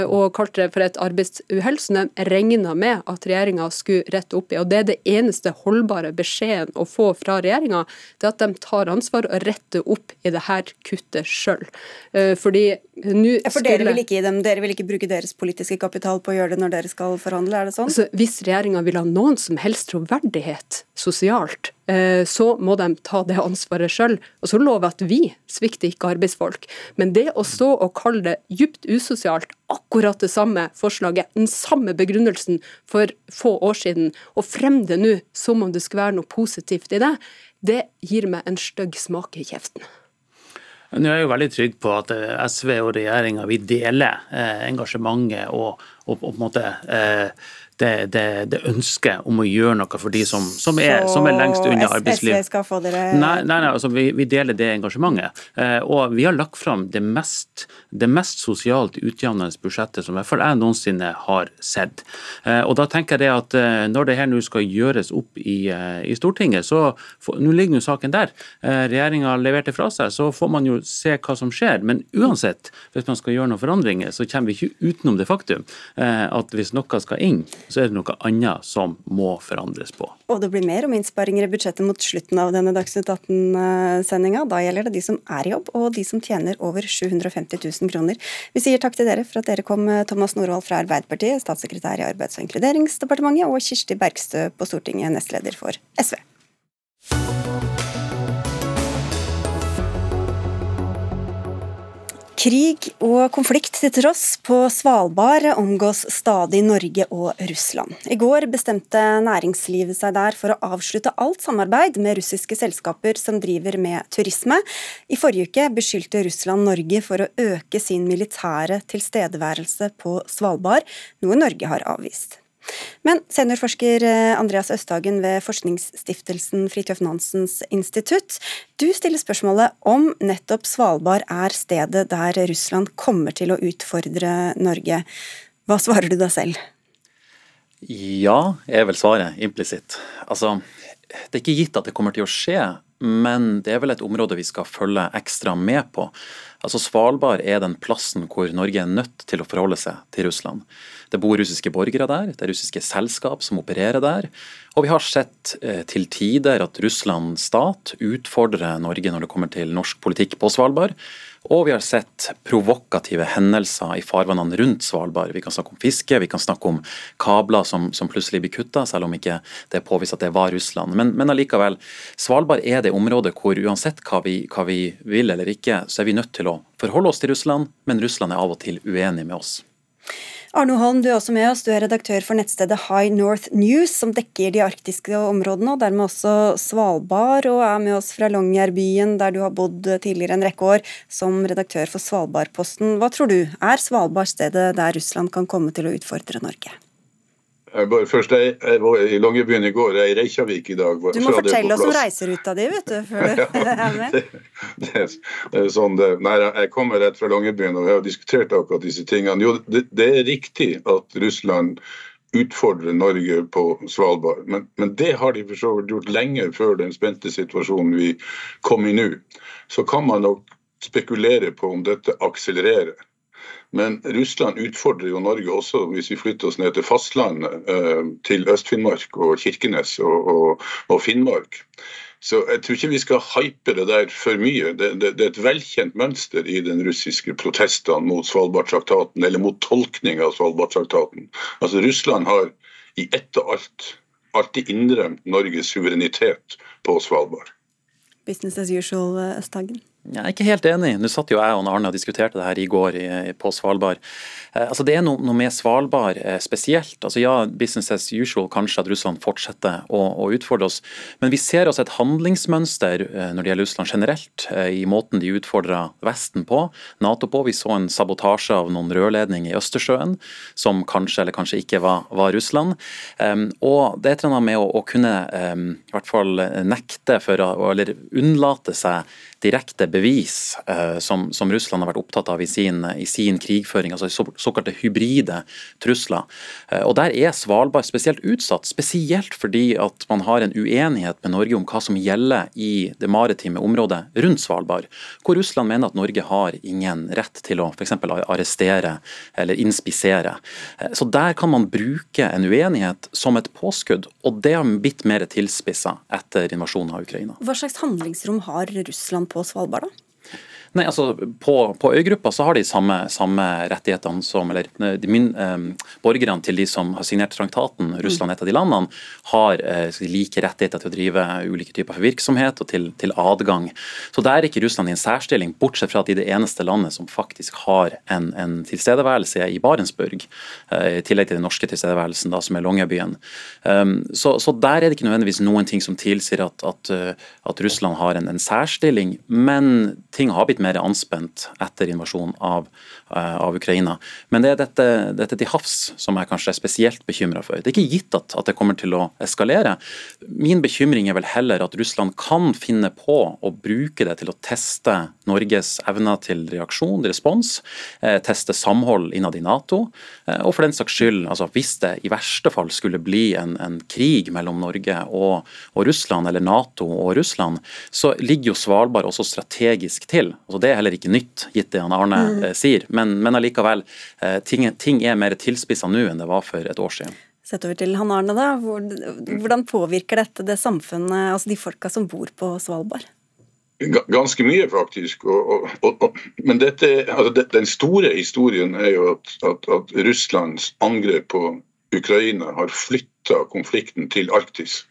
Speaker 7: og kalte det for et arbeidsuhell som de regna med at regjeringa skulle rette opp i. Og Det er det eneste holdbare beskjeden å få fra regjeringa, er at de tar ansvar og retter opp i det her kuttet sjøl.
Speaker 2: Eh, fordi ja, For dere vil, dem, dere vil ikke bruke deres politiske kapital på å gjøre det når dere skal forhandle, er det sånn?
Speaker 7: Altså, hvis regjeringa vil ha noen som helst troverdighet sosialt, Eh, så må de ta det ansvaret sjøl. Og så lover jeg at vi svikter ikke arbeidsfolk. Men det å stå og kalle det djupt usosialt, akkurat det samme forslaget, den samme begrunnelsen for få år siden, og fremme det nå som om det skulle være noe positivt i det, det gir meg en stygg smak i kjeften.
Speaker 8: Nå er jeg jo veldig trygg på at eh, SV og regjeringa deler eh, engasjementet og, og, på en måte eh, det, det, det, ønsket om å gjøre noe for de som, som, er, som er, lengst unna arbeidslivet.
Speaker 2: SV skal få dere
Speaker 8: Nei, nei, nei altså vi, vi, deler det engasjementet. Eh, og vi har lagt fram det mest, det mest sosialt utjevnende budsjettet som i hvert fall jeg noensinne har sett. Eh, og da tenker jeg det at eh, når det her nå skal gjøres opp i, eh, i Stortinget, så nå ligger jo saken der. Eh, Regjeringa leverte fra seg, så får man jo se hva som skjer. Men uansett, hvis man skal gjøre noen forandringer, så kommer vi ikke utenom det faktum eh, at hvis noe skal inn, så er det noe annet som må forandres på.
Speaker 2: Og det blir mer om innsparinger i budsjettet mot slutten av denne Dagsnytt 18-sendinga. Da gjelder det de som er i jobb, og de som tjener over 750 000 kroner. Vi sier takk til dere for at dere kom, Thomas Norvald fra Arbeiderpartiet, statssekretær i Arbeids- og inkluderingsdepartementet, og Kirsti Bergstø på Stortinget, nestleder for SV. Krig og konflikt til tross, på Svalbard omgås stadig Norge og Russland. I går bestemte næringslivet seg der for å avslutte alt samarbeid med russiske selskaper som driver med turisme. I forrige uke beskyldte Russland Norge for å øke sin militære tilstedeværelse på Svalbard, noe Norge har avvist. Men seniorforsker eh, Andreas Østhagen ved forskningsstiftelsen Fridtjof Nansens institutt, du stiller spørsmålet om nettopp Svalbard er stedet der Russland kommer til å utfordre Norge. Hva svarer du da selv?
Speaker 9: Ja, er vel svaret implisitt. Altså, det er ikke gitt at det kommer til å skje, men det er vel et område vi skal følge ekstra med på. Altså Svalbard er den plassen hvor Norge er nødt til å forholde seg til Russland. Det bor russiske borgere der, det er russiske selskap som opererer der. Og vi har sett eh, til tider at Russland stat utfordrer Norge når det kommer til norsk politikk på Svalbard. Og vi har sett provokative hendelser i farvannene rundt Svalbard. Vi kan snakke om fiske, vi kan snakke om kabler som, som plutselig blir kutta, selv om ikke det er påvist at det var Russland. Men, men allikevel, Svalbard er det området hvor uansett hva vi, hva vi vil eller ikke, så er vi nødt til å forholde oss til Russland, men Russland er av og til uenig med oss.
Speaker 2: Arno Holm, du er også med oss. Du er redaktør for nettstedet High North News, som dekker de arktiske områdene, og dermed også Svalbard, og er med oss fra Longyearbyen, der du har bodd tidligere en rekke år som redaktør for Svalbardposten. Hva tror du, er Svalbard stedet der Russland kan komme til å utfordre Norge?
Speaker 10: Bare først, Jeg, jeg var i Longyearbyen i går, jeg er i Reykjavik i dag.
Speaker 2: Du må fortelle oss om reiseruta di, vet du. før du ja, det,
Speaker 10: det, det, er sånn det. Nei, Jeg kommer rett fra Longyearbyen og jeg har diskutert akkurat disse tingene. Jo, det, det er riktig at Russland utfordre Norge på Svalbard. Men, men, det har de for så vidt gjort lenge før den spente situasjonen vi kom i nå. Så kan man nok spekulere på om dette akselererer. Men Russland utfordrer jo Norge også hvis vi flytter oss ned til fastlandet, eh, til Øst-Finnmark og Kirkenes og, og, og, Finnmark. Så jeg tror ikke vi skal hype det der for mye. Det, det, det er et velkjent mønster i den russiske protestene mot Svalbardtraktaten, eller mot tolkning av Svalbardtraktaten. Altså Russland har i ett og alt alltid innrømt Norges suverenitet på Svalbard.
Speaker 2: Business as usual, Østhagen?
Speaker 9: Jeg er ikke helt enig. Nå satt jo jeg og Arne og diskuterte det her i går på Svalbard. Eh, altså Det er noe, med Svalbard eh, spesielt. Altså Ja, business as usual, kanskje at Russland fortsetter å, utfordre oss. Men vi ser også et handlingsmønster eh, når det gjelder Russland generelt, i måten de utfordrer Vesten på, Nato på. Vi så en sabotasje av noen rørledninger i Østersjøen, som kanskje eller kanskje ikke var, var Russland. Og det er et eller annet med å, å kunne i hvert fall nekte for eller unnlate seg direkte bevis eh, som, som, Russland har vært opptatt av i sin, i sin krigføring, altså så, såkalte hybride trusler. Eh, og Der er Svalbard spesielt utsatt, spesielt fordi at man har en uenighet med Norge om hva som gjelder i det maritime området rundt Svalbard, hvor Russland mener at Norge har ingen rett til å f.eks. arrestere eller inspisere. Eh, så Der kan man bruke en uenighet som et påskudd, og det har blitt mer tilspissa etter invasjonen av Ukraina.
Speaker 2: Hva slags handlingsrom har Russland på Svalbard, da?
Speaker 9: Nei, altså På, på øygruppa så har de samme, samme rettighetene som eller de min, eh, Borgerne til de som har signert traktaten, Russland et av de landene, har eh, like rettigheter til å drive ulike typer virksomhet og til, til, adgang. Så Der er ikke Russland i en særstilling, bortsett fra at de er det eneste landet som faktisk har en, en tilstedeværelse i Barentsburg, eh, i tillegg til den norske tilstedeværelsen da, som er Longyearbyen. Um, så, så, der er det ikke nødvendigvis noen ting som tilsier at, at, uh, at Russland har en, en særstilling, men ting har blitt litt mer anspent etter invasjonen av, uh, av Ukraina. Men det er dette, dette, til havs som jeg kanskje er spesielt bekymra for. Det er ikke gitt at, at, det kommer til å eskalere. Min bekymring er vel heller at Russland kan finne på å bruke det til å teste Norges evner til reaksjon, respons, uh, teste samhold innad i Nato, uh, og for den saks skyld, altså hvis det i verste fall skulle bli en, en krig mellom Norge og, og Russland, eller Nato og Russland, så ligger jo Svalbard også strategisk til. Altså Det er heller ikke nytt, gitt det han Arne mm. Eh, sier, men, men allikevel, eh, ting, ting, er mer tilspissa nå enn det var for et år siden.
Speaker 2: Sett over til han Arne, da. Hvordan påvirker dette det samfunnet, altså de folka som bor på Svalbard?
Speaker 10: Ganske mye, faktisk. Og, og, og, men dette, altså den store historien er jo at, at, at Russlands angrep på Ukraina har flytta konflikten til Arktis.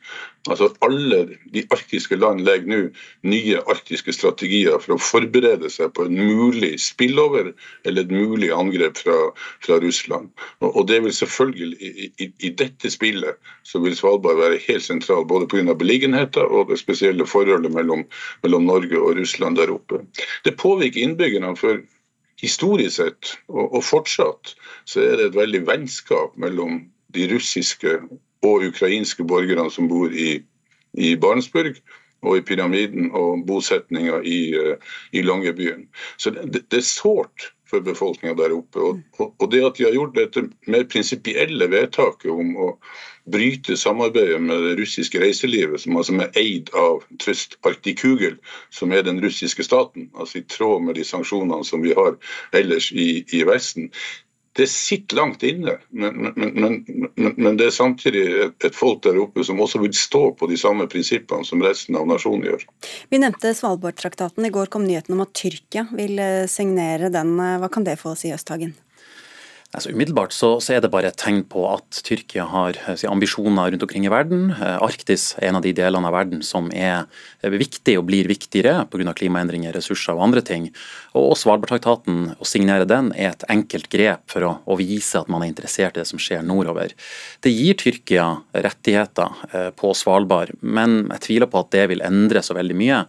Speaker 10: Altså Alle de arktiske land legger nå nye arktiske strategier for å forberede seg på en mulig spillover eller et mulig angrep fra, fra Russland. Og, og, det vil selvfølgelig, i, i, i, dette spillet så vil Svalbard være helt sentral, både pga. beliggenheten og det spesielle forholdet mellom, mellom Norge og Russland der oppe. Det påvirker innbyggerne. for historisk sett, og, og, fortsatt, så er det et veldig vennskap mellom de russiske og ukrainske borgerne som bor i, i Barentsburg og i pyramiden og bosetninga i, eh, i Longyearbyen. Så det, det er sårt for befolkninga der oppe. Og, og, det at de har gjort dette mer prinsipielle vedtaket om å bryte samarbeidet med det russiske reiselivet, som altså er eid av Trøst Arktikugel, som er den russiske staten, altså i tråd med de sanksjonene som vi har ellers i, i Vesten, det sitter langt inne, men, men, men, men det er samtidig et, folk der oppe som også vil stå på de samme prinsippene som resten av nasjonen gjør.
Speaker 2: Vi nevnte Svalbardtraktaten. I går kom nyheten om at Tyrkia vil eh, signere den. Hva kan det få oss i Østhagen?
Speaker 9: Altså, umiddelbart så, så, er det bare et tegn på at Tyrkia har eh, si, ambisjoner rundt omkring i verden. Eh, Arktis er en av de delene av verden som er viktig og blir viktigere pga. klimaendringer, ressurser og andre ting. Og Svalbardtraktaten, å signere den, er et enkelt grep for å, å, vise at man er interessert i det som skjer nordover. Det gir Tyrkia rettigheter eh, på Svalbard, men jeg tviler på at det vil endre så veldig mye.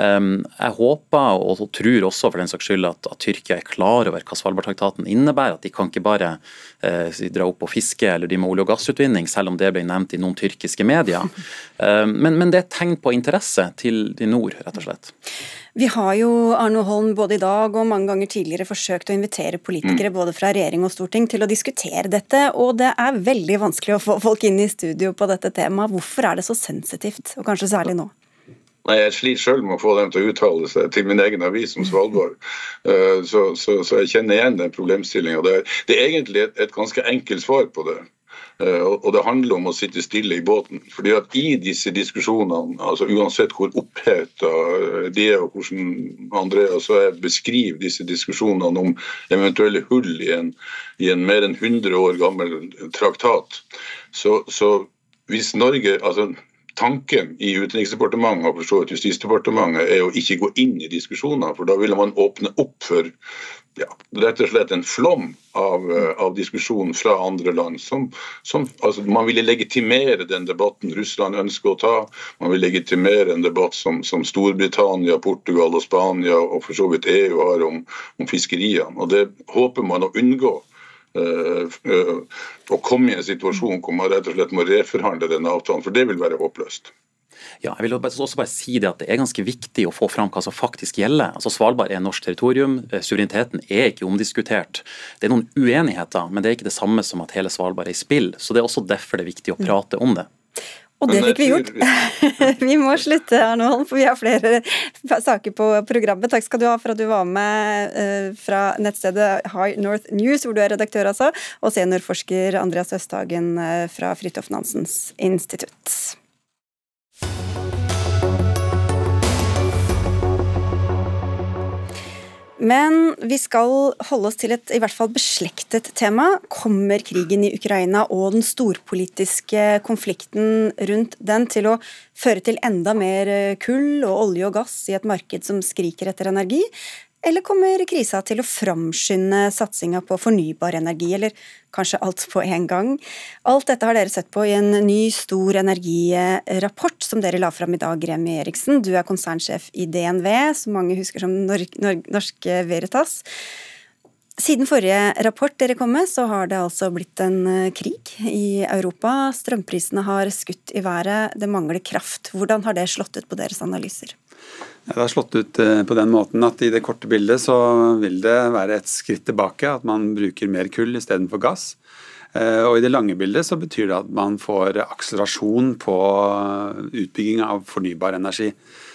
Speaker 9: Ehm, jeg håper og tror også for den saks skyld at, at Tyrkia er klar over hva Svalbardtraktaten innebærer. At de kan ikke bare eh, dra opp og fiske eller de med olje- og gassutvinning, selv om det ble nevnt i noen tyrkiske medier. Ehm, men, men, det er et tegn på interesse til de nord, rett og slett.
Speaker 2: Vi har jo Arne Holm både i dag og mange ganger tidligere forsøkt å invitere politikere mm. både fra regjering og storting til å diskutere dette, og det er veldig vanskelig å få folk inn i studio på dette temaet. Hvorfor er det så sensitivt, og kanskje særlig nå?
Speaker 10: Nei, Jeg sliter selv med å få dem til å uttale seg til min egen avis om Svalbard. Eh, så, så, så jeg kjenner igjen den problemstillinga. Det, det, er egentlig et, et, ganske enkelt svar på det. Eh, og det handler om å sitte stille i båten. Fordi at I disse diskusjonene, altså uansett hvor oppheta de er, og hvordan Andreas så jeg beskriver disse diskusjonene om eventuelle hull i en, i en mer enn 100 år gammel traktat, så, så hvis Norge altså tanken i Utenriksdepartementet og for så vidt Justisdepartementet er å ikke gå inn i diskusjoner, for da ville man åpne opp for ja, rett og slett en flom av, eh, av diskusjon fra andre land. Som, som, altså, man ville legitimere den debatten Russland ønsker å ta. Man vil legitimere en debatt som, som Storbritannia, Portugal og Spania og for så vidt EU har om, om fiskeriene. Og Det håper man å unngå. Uh, uh, å komme i en situasjon hvor man rett og slett må reforhandle denne avtalen, for det vil være håpløst.
Speaker 9: Ja, jeg vil også bare si det at det er ganske viktig å få fram hva som faktisk gjelder. Altså Svalbard er norsk territorium, eh, suvereniteten er ikke omdiskutert. Det er noen uenigheter, men det er ikke det samme som at hele Svalbard er i spill. Så det er også derfor det er viktig å mm. prate om det.
Speaker 2: Og det fikk vi gjort. vi må slutte her nå, for vi har flere saker på programmet. Takk skal du ha for at du var med eh, fra nettstedet High North News, hvor du er redaktør, altså, og seniorforsker Andreas Østhagen eh, fra Fridtjof Nansens institutt. Men vi skal holde oss til et i hvert fall beslektet tema. Kommer krigen i Ukraina og den storpolitiske konflikten rundt den til å føre til enda mer kull og olje og gass i et marked som skriker etter energi? Eller kommer krisa til å framskynde satsinga på fornybar energi, eller kanskje alt på en gang? Alt dette har dere sett på i en ny, stor energirapport som dere la fram i dag, Remi Eriksen. Du er konsernsjef i DNV, som mange husker som Norske Veritas. Siden forrige rapport dere kom med, så har det altså blitt en eh, krig i Europa. Strømprisene har skutt i været, det mangler kraft. Hvordan har det slått ut på deres analyser?
Speaker 11: Det har slått ut eh, på den måten at i det korte bildet så vil det være et skritt tilbake. At man bruker mer kull istedenfor gass. Eh, og i det lange bildet så betyr det at man får akselerasjon på utbygging av fornybar energi.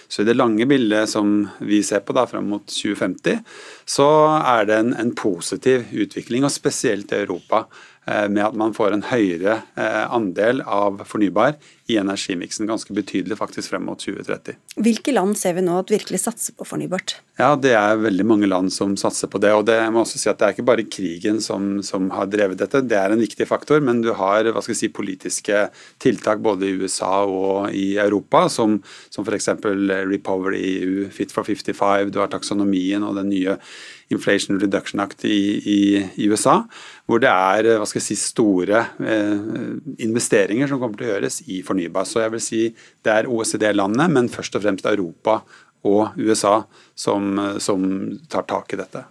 Speaker 11: Så i det lange bildet som vi ser på da fram mot 2050, så er det en, en positiv utvikling, og spesielt i Europa. Eh, med at man får en høyere eh, andel av fornybar i energimiksen. Ganske betydelig faktisk frem mot 2030.
Speaker 2: Hvilke land ser vi nå at virkelig satser på fornybart?
Speaker 11: Ja, Det er veldig mange land som satser på det. og det, jeg må også si at det er ikke bare krigen som, som, har drevet dette. Det er en viktig faktor, men du har hva skal jeg si, politiske tiltak både i USA og i Europa, som, som f.eks. Repower EU, Fit for 55, du har taksonomien og den nye Inflation Reduction Act i, i, i USA, hvor det er jeg si, store eh, investeringer som kommer til å gjøres i fornybar. Så jeg vil si det er OECD-landene, men først og fremst Europa og USA som, som, tar tak i dette.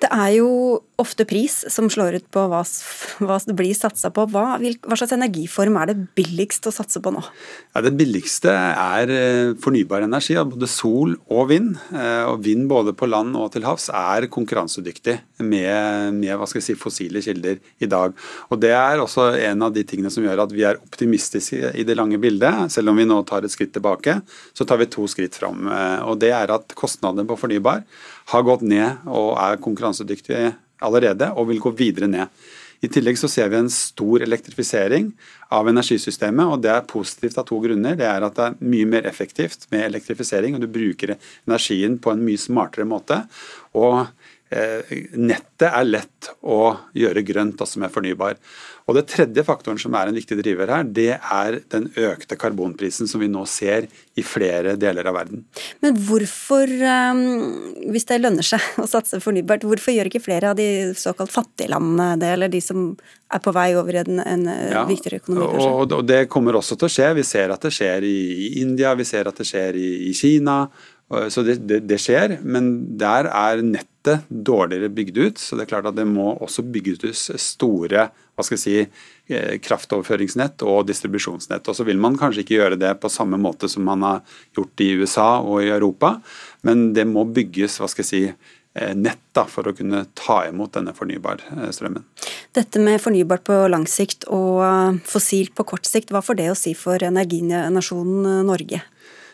Speaker 2: Det er jo ofte pris som slår ut på hva, hva det blir satsa på. Hva, hva, slags energiform er det billigst å satse på nå?
Speaker 11: Ja, det billigste er eh, fornybar energi, både sol og vind. Eh, og vind både på land og til havs er konkurransedyktig med, med si, fossile kilder i dag. Og Det er også en av de tingene som gjør at vi er optimistiske i det lange bildet. Selv om vi nå tar et skritt tilbake, så tar vi to skritt fram. Eh, og Det er at kostnadene på fornybar har gått ned og er konkurransedyktige allerede, og vil gå videre ned. I tillegg så ser vi en stor elektrifisering av energisystemet, og det er positivt av to grunner. Det er at det er mye mer effektivt med elektrifisering, og du bruker energien på en mye smartere måte. Og nettet er lett å gjøre grønt, altså med fornybar. Og Det tredje faktoren som er en viktig driver her, det er den økte karbonprisen som vi nå ser i flere deler av verden.
Speaker 2: Men hvorfor, eh, hvis det lønner seg å satse fornybart, hvorfor gjør ikke flere av de såkalt fattige landene det, eller de som er på vei over en, en eh, ja, viktigere økonomi?
Speaker 11: Og, og, Det kommer også til å skje. Vi ser at det skjer i India, vi ser at det skjer i, i Kina. Så det, det, det, skjer, men der er nettet dårligere bygd ut. Så det er klart at det må også bygges store hva skal jeg si, eh, kraftoverføringsnett og distribusjonsnett. Og så vil man kanskje ikke gjøre det på samme måte som man har gjort i USA og i Europa, men det må bygges hva skal jeg si, eh, nett da, for å kunne ta imot denne fornybarstrømmen.
Speaker 2: Dette med fornybart på lang sikt og fossilt på kort sikt, hva får det å si for energinasjonen Norge?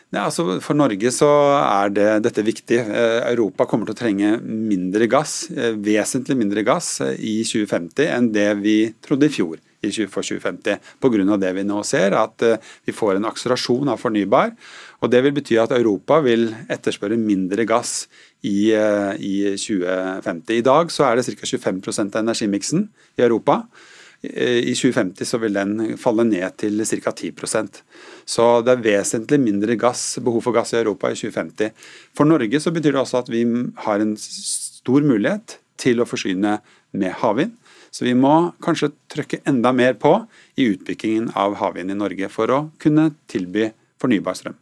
Speaker 11: Ja, altså for Norge så er det, dette viktig. Eh, Europa kommer til å trenge mindre gass, eh, vesentlig mindre gass eh, i 2050 enn det vi trodde i fjor for 2050. Pga. det vi nå ser, at vi får en akselerasjon av fornybar. og Det vil bety at Europa vil etterspørre mindre gass i, i 2050. I dag så er det ca. 25% av energimiksen i Europa. I 2050 så vil den falle ned til ca. 10% Så det er vesentlig mindre gass, behov for gass i Europa i 2050. For Norge så betyr det også at vi har en stor mulighet til å forsyne med havvind. Så vi må kanskje trykke enda mer på i utbyggingen av havvind i Norge for å kunne tilby fornybar strøm.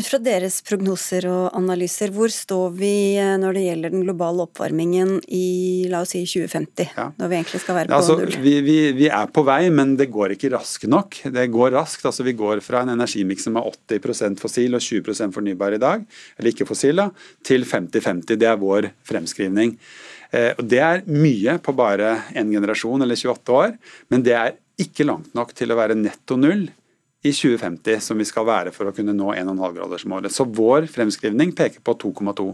Speaker 2: Ut fra deres prognoser og analyser, hvor står vi eh, når det gjelder den globale oppvarmingen i la oss si 2050? Ja. Når vi egentlig skal være på
Speaker 11: altså,
Speaker 2: null?
Speaker 11: Vi, vi, vi, er på vei, men det går ikke raskt nok. Det går raskt. altså Vi går fra en energimiks som er 80% fossil og 20% fornybar i dag, eller ikke fossil, da, til 50-50. Det er vår fremskrivning. Eh, og Det er mye på bare en generasjon eller 28 år, men det er ikke langt nok til å være netto null i 2050 som vi skal være for å kunne nå 1,5-gradersmålet. Så vår fremskrivning peker på 2,2.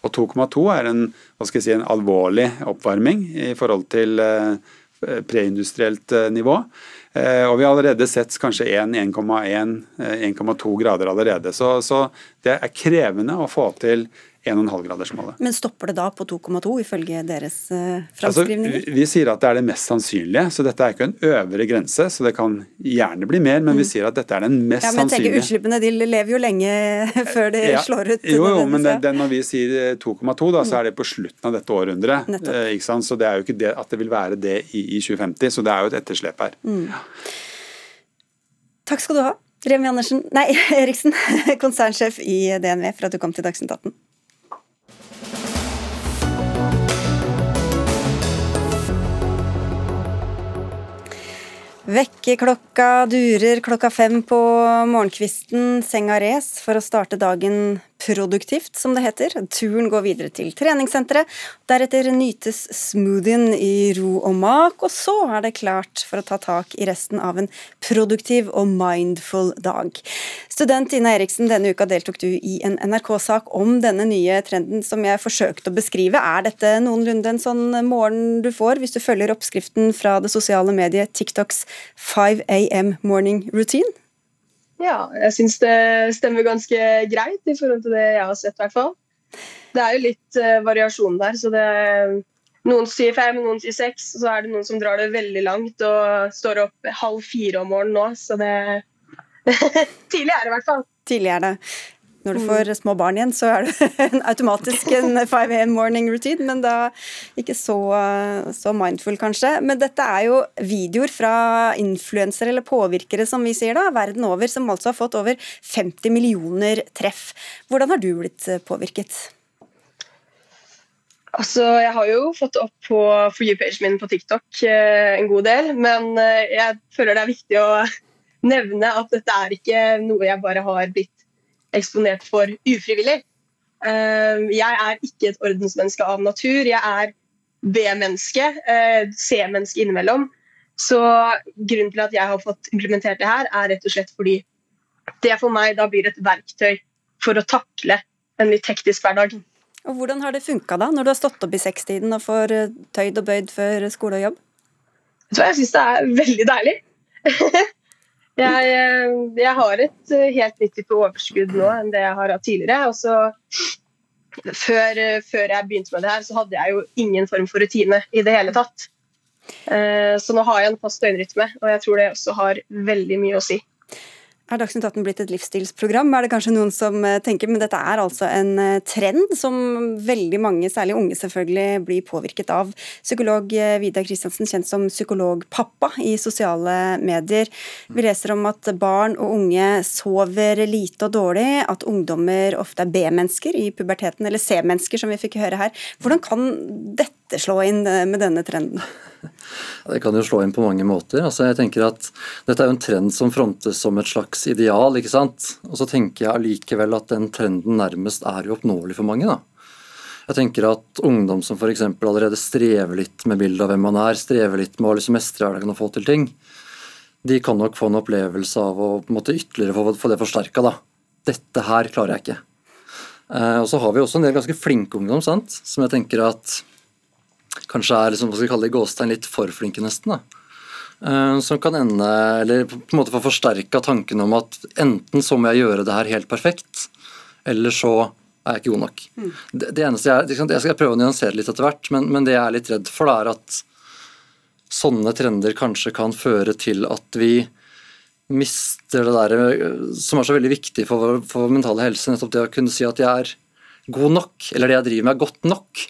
Speaker 11: Og 2,2 er en, si, en, alvorlig oppvarming i forhold til eh, preindustrielt eh, nivå. Eh, og vi har allerede sett kanskje 1,1-1,2 grader allerede. Så, så det er krevende å få til 1,5-gradersmålet.
Speaker 2: Men stopper det da på 2,2 ifølge deres uh, framskrivninger?
Speaker 11: Altså, vi, vi, sier at det er det mest sannsynlige, så dette er ikke en øvre grense. Så det kan gjerne bli mer, men mm. vi sier at dette er den mest sannsynlige. Ja, men
Speaker 2: tenker Utslippene de lever jo lenge før det ja, slår ut.
Speaker 11: Jo, jo men det, det, når vi sier 2,2, da, så er det på slutten av dette århundret. Eh, ikke sant? Så det er jo ikke det at det vil være det i, i 2050, så det er jo et etterslep her. Mm.
Speaker 2: Takk skal du ha. Remi Andersen, nei, Eriksen, konsernsjef i DNV, for at du kom til Dagsnytt 18. Vekkerklokka durer klokka fem på morgenkvisten, senga res for å starte dagen produktivt, som det heter. Turen går videre til treningssenteret. Deretter nytes smoothien i ro og mak, og så er det klart for å ta tak i resten av en produktiv og mindful dag. Student Ina Eriksen, denne uka deltok du i en NRK-sak om denne nye trenden som jeg forsøkte å beskrive. Er dette noenlunde en sånn morgen du får hvis du følger oppskriften fra det sosiale mediet TikToks 5 AM morning routine?
Speaker 12: Ja, jeg syns det stemmer ganske greit i forhold til det jeg har sett, i hvert fall. Det er jo litt uh, variasjon der, så det Noen sier fem, noen sier seks, så er det noen som drar det veldig langt og står opp halv fire om morgenen nå, så det Tidlig er det i hvert fall.
Speaker 2: Tidlig er det. Når du mm. får små barn igjen, så er det en automatisk en 5 AM morning routine, men da ikke så, så, mindful, kanskje. Men dette er jo videoer fra influensere eller påvirkere, som vi sier da, verden over, som altså har fått over 50 millioner treff. Hvordan har du blitt eh, påvirket?
Speaker 12: Altså, Jeg har jo fått opp på For you-pagen min på TikTok eh, en god del, men eh, jeg føler det er viktig å nevne at dette er ikke noe jeg bare har blitt eksponert for ufrivillig. Eh, jeg er ikke et ordensmenneske av natur. Jeg er B-menneske, eh, C-menneske innimellom. Så grunnen til at jeg har fått implementert det her, er rett og slett fordi det for meg da blir et verktøy for å takle en litt hektisk hverdag.
Speaker 2: Og Hvordan har det funka da, når du har stått opp i sekstiden og får eh, tøyd og bøyd før skole og jobb?
Speaker 12: Jeg syns det er veldig deilig. Jeg, eh, jeg, har et eh, helt nytt type overskudd nå enn det jeg har hatt tidligere. Og så, før, eh, før, jeg begynte med det her, så hadde jeg jo ingen form for rutine i det hele tatt. Så nå har jeg en fast døgnrytme, og jeg tror det også har veldig mye å si.
Speaker 2: Er Dagsnytt 18 blitt et livsstilsprogram, er det kanskje noen som eh, tenker, men dette er altså en eh, trend som veldig mange, særlig unge selvfølgelig, blir påvirket av. Psykolog eh, Vidar Kristiansen, kjent som psykologpappa i sosiale medier. Vi leser om at barn og unge sover lite og dårlig, at ungdommer ofte er B-mennesker i puberteten, eller C-mennesker som vi fikk høre her. Hvordan kan dette slå inn med denne trenden?
Speaker 13: Det kan jo slå inn på mange måter. Altså jeg tenker at Dette er jo en trend som frontes som et slags ideal. ikke sant? Og så tenker jeg allikevel at den trenden nærmest er uoppnåelig for mange. da. Jeg tenker at Ungdom som f.eks. allerede strever litt med bildet av hvem man er, strever litt med å liksom mestre hverdagen og få til ting, de kan nok få en opplevelse av å på en måte ytterligere få, få det forsterka. Dette her klarer jeg ikke. Eh, og så har vi også en del ganske flinke ungdom sant? som jeg tenker at kanskje er liksom, hva skal vi kalle det, gåstein litt for flinke, nesten. da. Uh, som kan ende, eller på en måte få forsterka tanken om at enten så må jeg gjøre det her helt perfekt, eller så er jeg ikke god nok. Mm. Det, det, eneste jeg, jeg, skal prøve å nyansere litt etter hvert, men, men, det jeg er litt redd for, det er at sånne trender kanskje kan føre til at vi mister det der eh, som er så veldig viktig for vår mentale helse, nettopp det å kunne si at jeg er god nok, eller det jeg driver med er godt nok.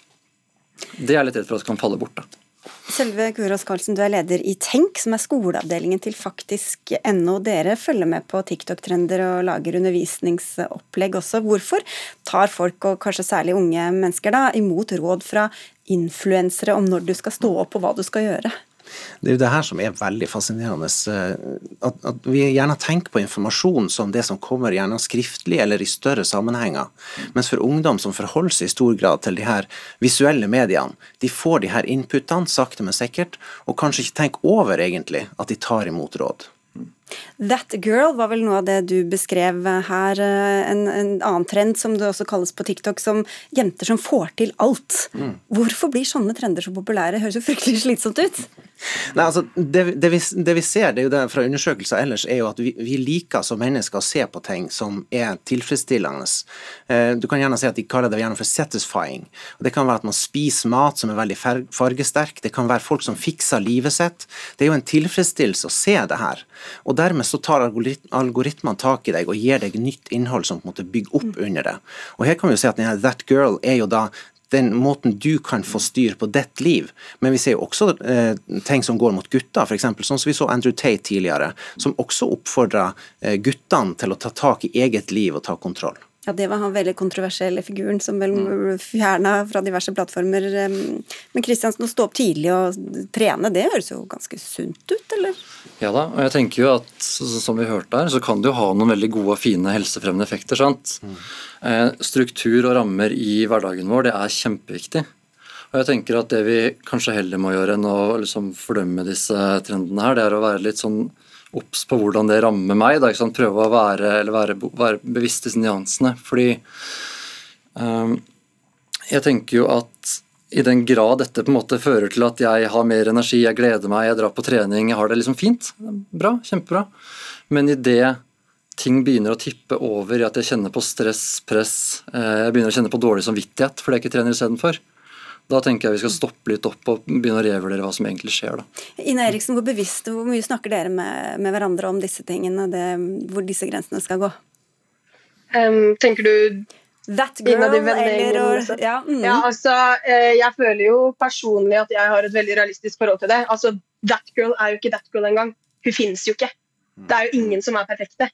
Speaker 13: Det er litt redd for at kan falle bort. da.
Speaker 2: Selve Kuros Karlsen, du er leder i Tenk, som er skoleavdelingen til faktisk.no. Dere følger med på TikTok-trender og lager undervisningsopplegg også. Hvorfor tar folk, og kanskje særlig unge mennesker, da, imot råd fra influensere om når du skal stå opp og hva du skal gjøre?
Speaker 14: Det er jo det her som er veldig fascinerende. Eh, at, at, vi gjerne tenker på informasjon som det som kommer gjerne skriftlig eller i større sammenhenger. Mens for ungdom som forholder seg i stor grad til de her visuelle mediene, de får de her inputene sakte, men sikkert, og kanskje ikke tenker over egentlig at de tar imot råd.
Speaker 2: That girl var vel noe av det du beskrev her. Eh, en, en, annen trend som det også kalles på TikTok som jenter som får til alt. Mm. Hvorfor blir sånne trender så populære? Høres jo fryktelig slitsomt ut.
Speaker 14: Nei, altså, det, det, vi, det, vi, ser det er jo det fra undersøkelser ellers, er jo at vi, vi, liker som mennesker å se på ting som er tilfredsstillende. Eh, du kan gjerne si at de kaller det gjerne for satisfying. Og det kan være at man spiser mat som er veldig fargesterk. Det kan være folk som fikser livet sitt. Det er jo en tilfredsstillelse å se det her. Og dermed så tar algoritmene tak i deg og gir deg nytt innhold som på en måte bygger opp under det. Og her kan vi jo si at denne That Girl er jo da den måten du kan få styr på ditt liv. Men vi ser jo også eh, ting som går mot gutter, f.eks. sånn som vi så Andrew Tate tidligere, som også oppfordra eh, guttene til å ta tak i eget liv og ta kontroll.
Speaker 2: Ja, Det var han veldig kontroversielle figuren som vel mm. fjerna fra diverse plattformer. Men Kristiansen, å stå opp tidlig og trene, det høres jo ganske sunt ut, eller?
Speaker 13: Ja da, og jeg tenker jo at som vi hørte her, så kan det jo ha noen veldig gode og fine helsefremmende effekter. sant? Mm. Eh, struktur og rammer i hverdagen vår, det er kjempeviktig. Og jeg tenker at Det vi kanskje heller må gjøre enn å liksom fordømme disse trendene, her, det er å være litt sånn obs på hvordan det rammer meg. Da, Prøve å være, være, være, bevisst disse nyansene. Fordi um, jeg tenker jo at i den grad dette på en måte fører til at jeg har mer energi, jeg gleder meg, jeg drar på trening, jeg har det liksom fint, bra, kjempebra. Men i det ting begynner å tippe over i at jeg kjenner på stress, press, eh, jeg begynner å kjenne på dårlig samvittighet fordi jeg ikke trener istedenfor, da tenker jeg vi skal stoppe litt opp og begynne å revurdere hva som egentlig skjer. Da.
Speaker 2: Ine Eriksen, hvor bevisst hvor mye snakker dere med, med hverandre om disse tingene, det, hvor disse grensene skal gå?
Speaker 12: Um, tenker du
Speaker 2: That girl, eller og,
Speaker 12: ja, mm. ja, altså, eh, Jeg føler jo personlig at jeg har et veldig realistisk forhold til det. Altså, That girl er jo ikke that girl engang. Hun finnes jo ikke. Det er jo ingen som er perfekte.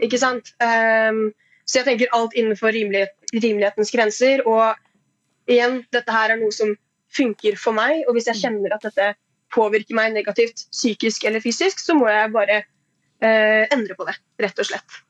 Speaker 12: Ikke sant? Um, så jeg tenker alt innenfor rimelighet, rimelighetens grenser. Og igjen, dette her er noe som funker for meg, og hvis jeg kjenner at dette påvirker meg negativt psykisk eller fysisk, så må jeg bare eh, endre på det, rett og slett.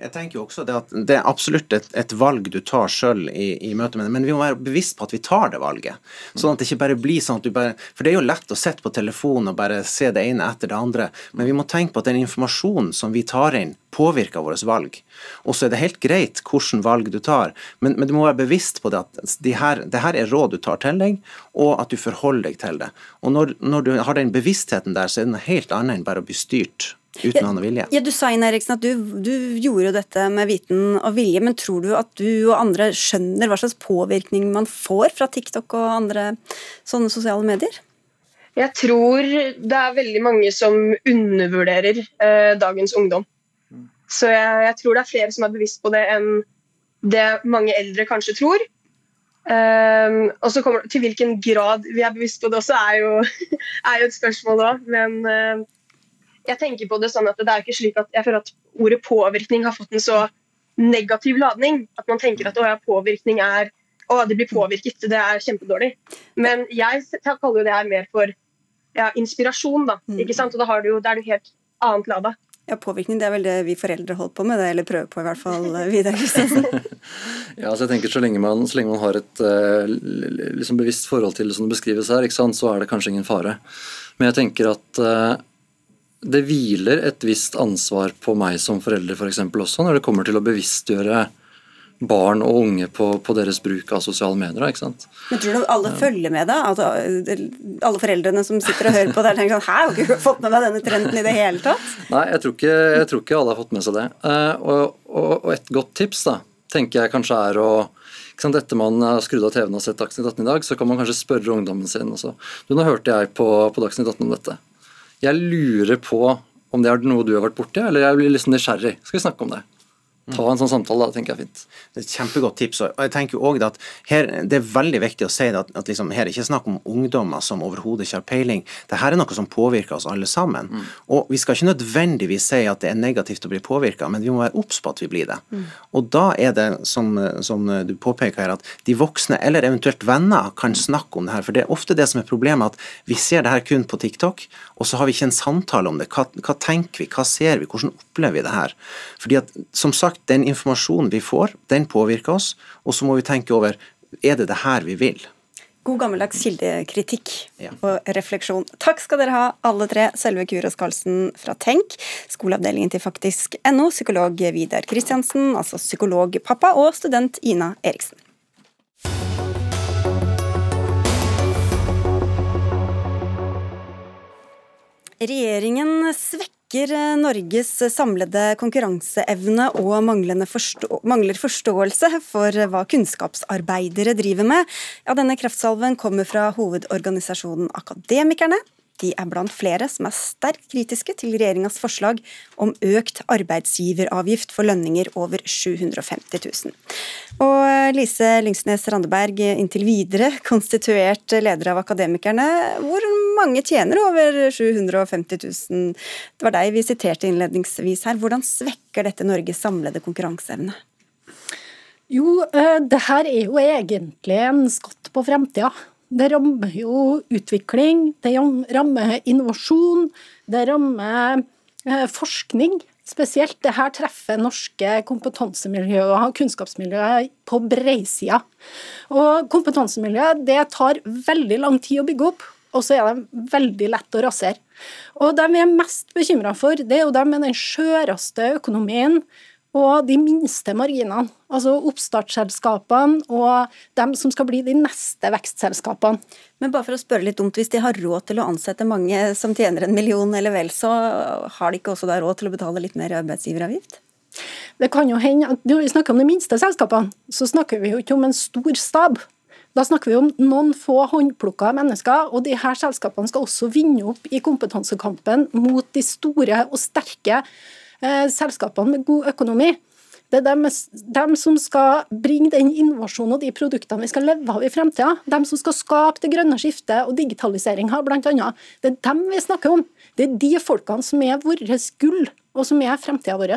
Speaker 14: Jeg tenker jo også Det at det er absolutt et, et valg du tar sjøl i, i, møte med det, men vi må være bevisst på at vi tar det valget. Sånn at det ikke bare blir sånn at du bare For det er jo lett å sitte på telefonen og bare se det ene etter det andre, men vi må tenke på at den informasjonen som vi tar inn, påvirker våre valg. Og så er det helt greit hvilke valg du tar, men, men, du må være bevisst på det at de her, det her er råd du tar til deg, og at du forholder deg til det. Og når, når du har den bevisstheten der, så er det noe helt annet enn bare å bli styrt uten ja, vilje.
Speaker 2: Ja, Du sa inn Eriksen, at du, du, gjorde dette med viten og vilje, men tror du at du og andre skjønner hva slags påvirkning man får fra TikTok og andre sånne sosiale medier?
Speaker 12: Jeg tror det er veldig mange som undervurderer eh, dagens ungdom. Så jeg, jeg, tror det er flere som er bevisst på det enn det mange eldre kanskje tror. Um, og så kommer Til hvilken grad vi er bevisst på det også, er jo, er jo et spørsmål da. Men uh, jeg tenker på det sånn at det er ikke slik at jeg føler at ordet påvirkning har fått en så negativ ladning. At man tenker at å, ja, påvirkning er å, det blir påvirket, det er kjempedårlig. Men jeg kaller jo det her mer for ja, inspirasjon, da. Mm. ikke sant? Og da, har du jo, da er du helt annet lada.
Speaker 2: Ja, Påvirkning det er vel det vi foreldre holder på med, det, eller prøver på i hvert fall. Vidar Kristiansen.
Speaker 13: ja, altså jeg tenker så lenge man, så lenge man har et uh, liksom bevisst forhold til det som det beskrives her, ikke sant, så er det kanskje ingen fare. Men jeg tenker at uh, det hviler et visst ansvar på meg som forelder for eksempel, også, når det kommer til å bevisstgjøre barn og unge på, på deres bruk av sosiale medier. ikke sant?
Speaker 2: Men Tror du alle ja. følger med da? Altså, alle foreldrene som sitter og hører på der, tenker sånn Hæ, har ikke fått med meg denne trenden i det hele tatt?
Speaker 13: Nei, jeg tror ikke, jeg tror ikke alle har fått med seg det. Uh, og, og, og, et godt tips da, tenker jeg kanskje er å Etter man har skrudd av TV-en og sett Dagsnytt 18 i dag, så kan man kanskje spørre ungdommen sin. Også. Du, Nå hørte jeg på, på Dagsnytt 18 om dette. Jeg lurer på om det er noe du har vært borti, eller jeg blir liksom nysgjerrig. Skal vi snakke om det? Ta en sånn samtale, da, tenker jeg er fint.
Speaker 14: Det er et kjempegodt tips. og jeg tenker også at her, Det er veldig viktig å si at, at liksom, her er ikke snakk om ungdommer som overhodet ikke har peiling. Dette er noe som påvirker oss alle sammen. Mm. Og Vi skal ikke nødvendigvis si at det er negativt å bli påvirka, men vi må være obs på at vi blir det. Mm. Og Da er det, som, som, du påpeker her, at de voksne eller eventuelt venner kan snakke om det her. For det er ofte det som er problemet, at vi ser det her kun på TikTok, og så har vi ikke en samtale om det. Hva, hva tenker vi, hva ser vi, hvordan opplever vi det her? Fordi at, som sagt, den informasjonen vi får, den påvirker oss, og så må vi tenke over er det det her vi vil.
Speaker 2: God gammeldags kildekritikk ja. og refleksjon. Takk skal dere ha, alle tre. Selve Kurås Karlsen fra Tenk, skoleavdelingen til faktisk.no, psykolog Vidar Kristiansen, altså psykologpappa, og student Ina Eriksen. Regjeringen svekker svekker eh, Norges samlede konkurranseevne og forstå mangler forståelse for hva kunnskapsarbeidere driver med. Ja, denne kraftsalven kommer fra hovedorganisasjonen Akademikerne. De er blant flere som er sterkt kritiske til regjeringas forslag om økt arbeidsgiveravgift for lønninger over 750 000. Og Lise Lyngsnes Randeberg, inntil videre konstituert leder av Akademikerne. Hvor mange tjener over 750 000? Det var deg vi siterte innledningsvis her. Hvordan svekker dette Norges samlede konkurranseevne?
Speaker 15: Jo, eh, det her er jo egentlig en skatt på fremtida. Det rammer jo utvikling, det rammer innovasjon, det rammer eh, forskning. Spesielt det her treffer norske kompetansemiljøer og kunnskapsmiljøer på breisida. Og kompetansemiljøet det tar veldig lang tid å bygge opp, og så er de veldig lett å rasere. Og de vi er mest bekymra for, det er jo dem med den skjøreste økonomien, og de minste marginene. Altså oppstartsselskapene og dem som skal bli de neste vekstselskapene.
Speaker 2: Men bare for å spørre litt dumt, hvis de har råd til å ansette mange som tjener en million eller vel, så har de ikke også da råd til å betale litt mer arbeidsgiveravgift?
Speaker 15: Det kan jo hende at Når vi snakker om de minste selskapene, så snakker vi jo ikke om en stor stab. Da snakker vi om noen få håndplukka mennesker, og de her selskapene skal også vinne opp i kompetansekampen mot de store og sterke Eh, selskapene med god økonomi. Det er dem, dem, som skal bringe den innovasjonen og de produktene vi skal leve av i fremtida. Dem som skal skape det grønne skiftet og digitaliseringa, bl.a. Det er dem vi snakker om. Det er de folkene som er vårt gull, og som er fremtida vår.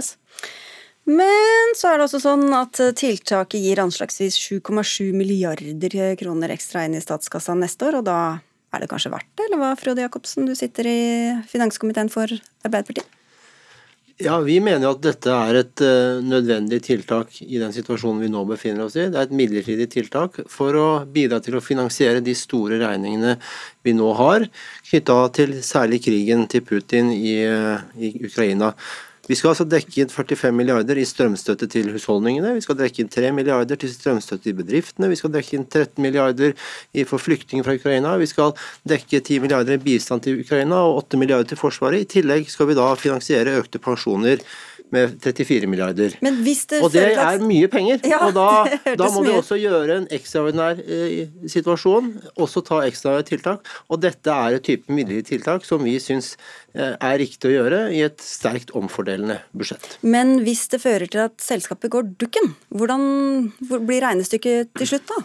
Speaker 2: Men så er det også sånn at tiltaket gir anslagsvis 7,7 milliarder kroner ekstra inn i statskassa neste år, og da er det kanskje verdt det, eller hva, Frode Jacobsen, du sitter i finanskomiteen for Arbeiderpartiet?
Speaker 16: Ja, Vi mener jo at dette er et uh, nødvendig tiltak i den situasjonen vi nå befinner oss i. Det er et midlertidig tiltak for å bidra til å finansiere de store regningene vi nå har, knytta til særlig krigen til Putin i, uh, i Ukraina. Vi skal altså dekke inn 45 milliarder i strømstøtte til husholdningene. Vi skal dekke inn 3 milliarder til strømstøtte i bedriftene. Vi skal dekke inn 13 milliarder for flyktninger fra Ukraina. Vi skal dekke 10 milliarder i bistand til Ukraina og 8 milliarder til Forsvaret. I tillegg skal vi da finansiere økte pensjoner med 34 milliarder. Det og det er mye penger. Ja, og da, da må vi også gjøre en ekstraordinær eh, situasjon, også ta ekstraordinære tiltak. Og dette er et type midlertidig tiltak som vi syns eh, er riktig å gjøre i et sterkt omfordelende budsjett.
Speaker 2: Men hvis det fører til at selskapet går dukken, hvordan blir regnestykket til slutt da?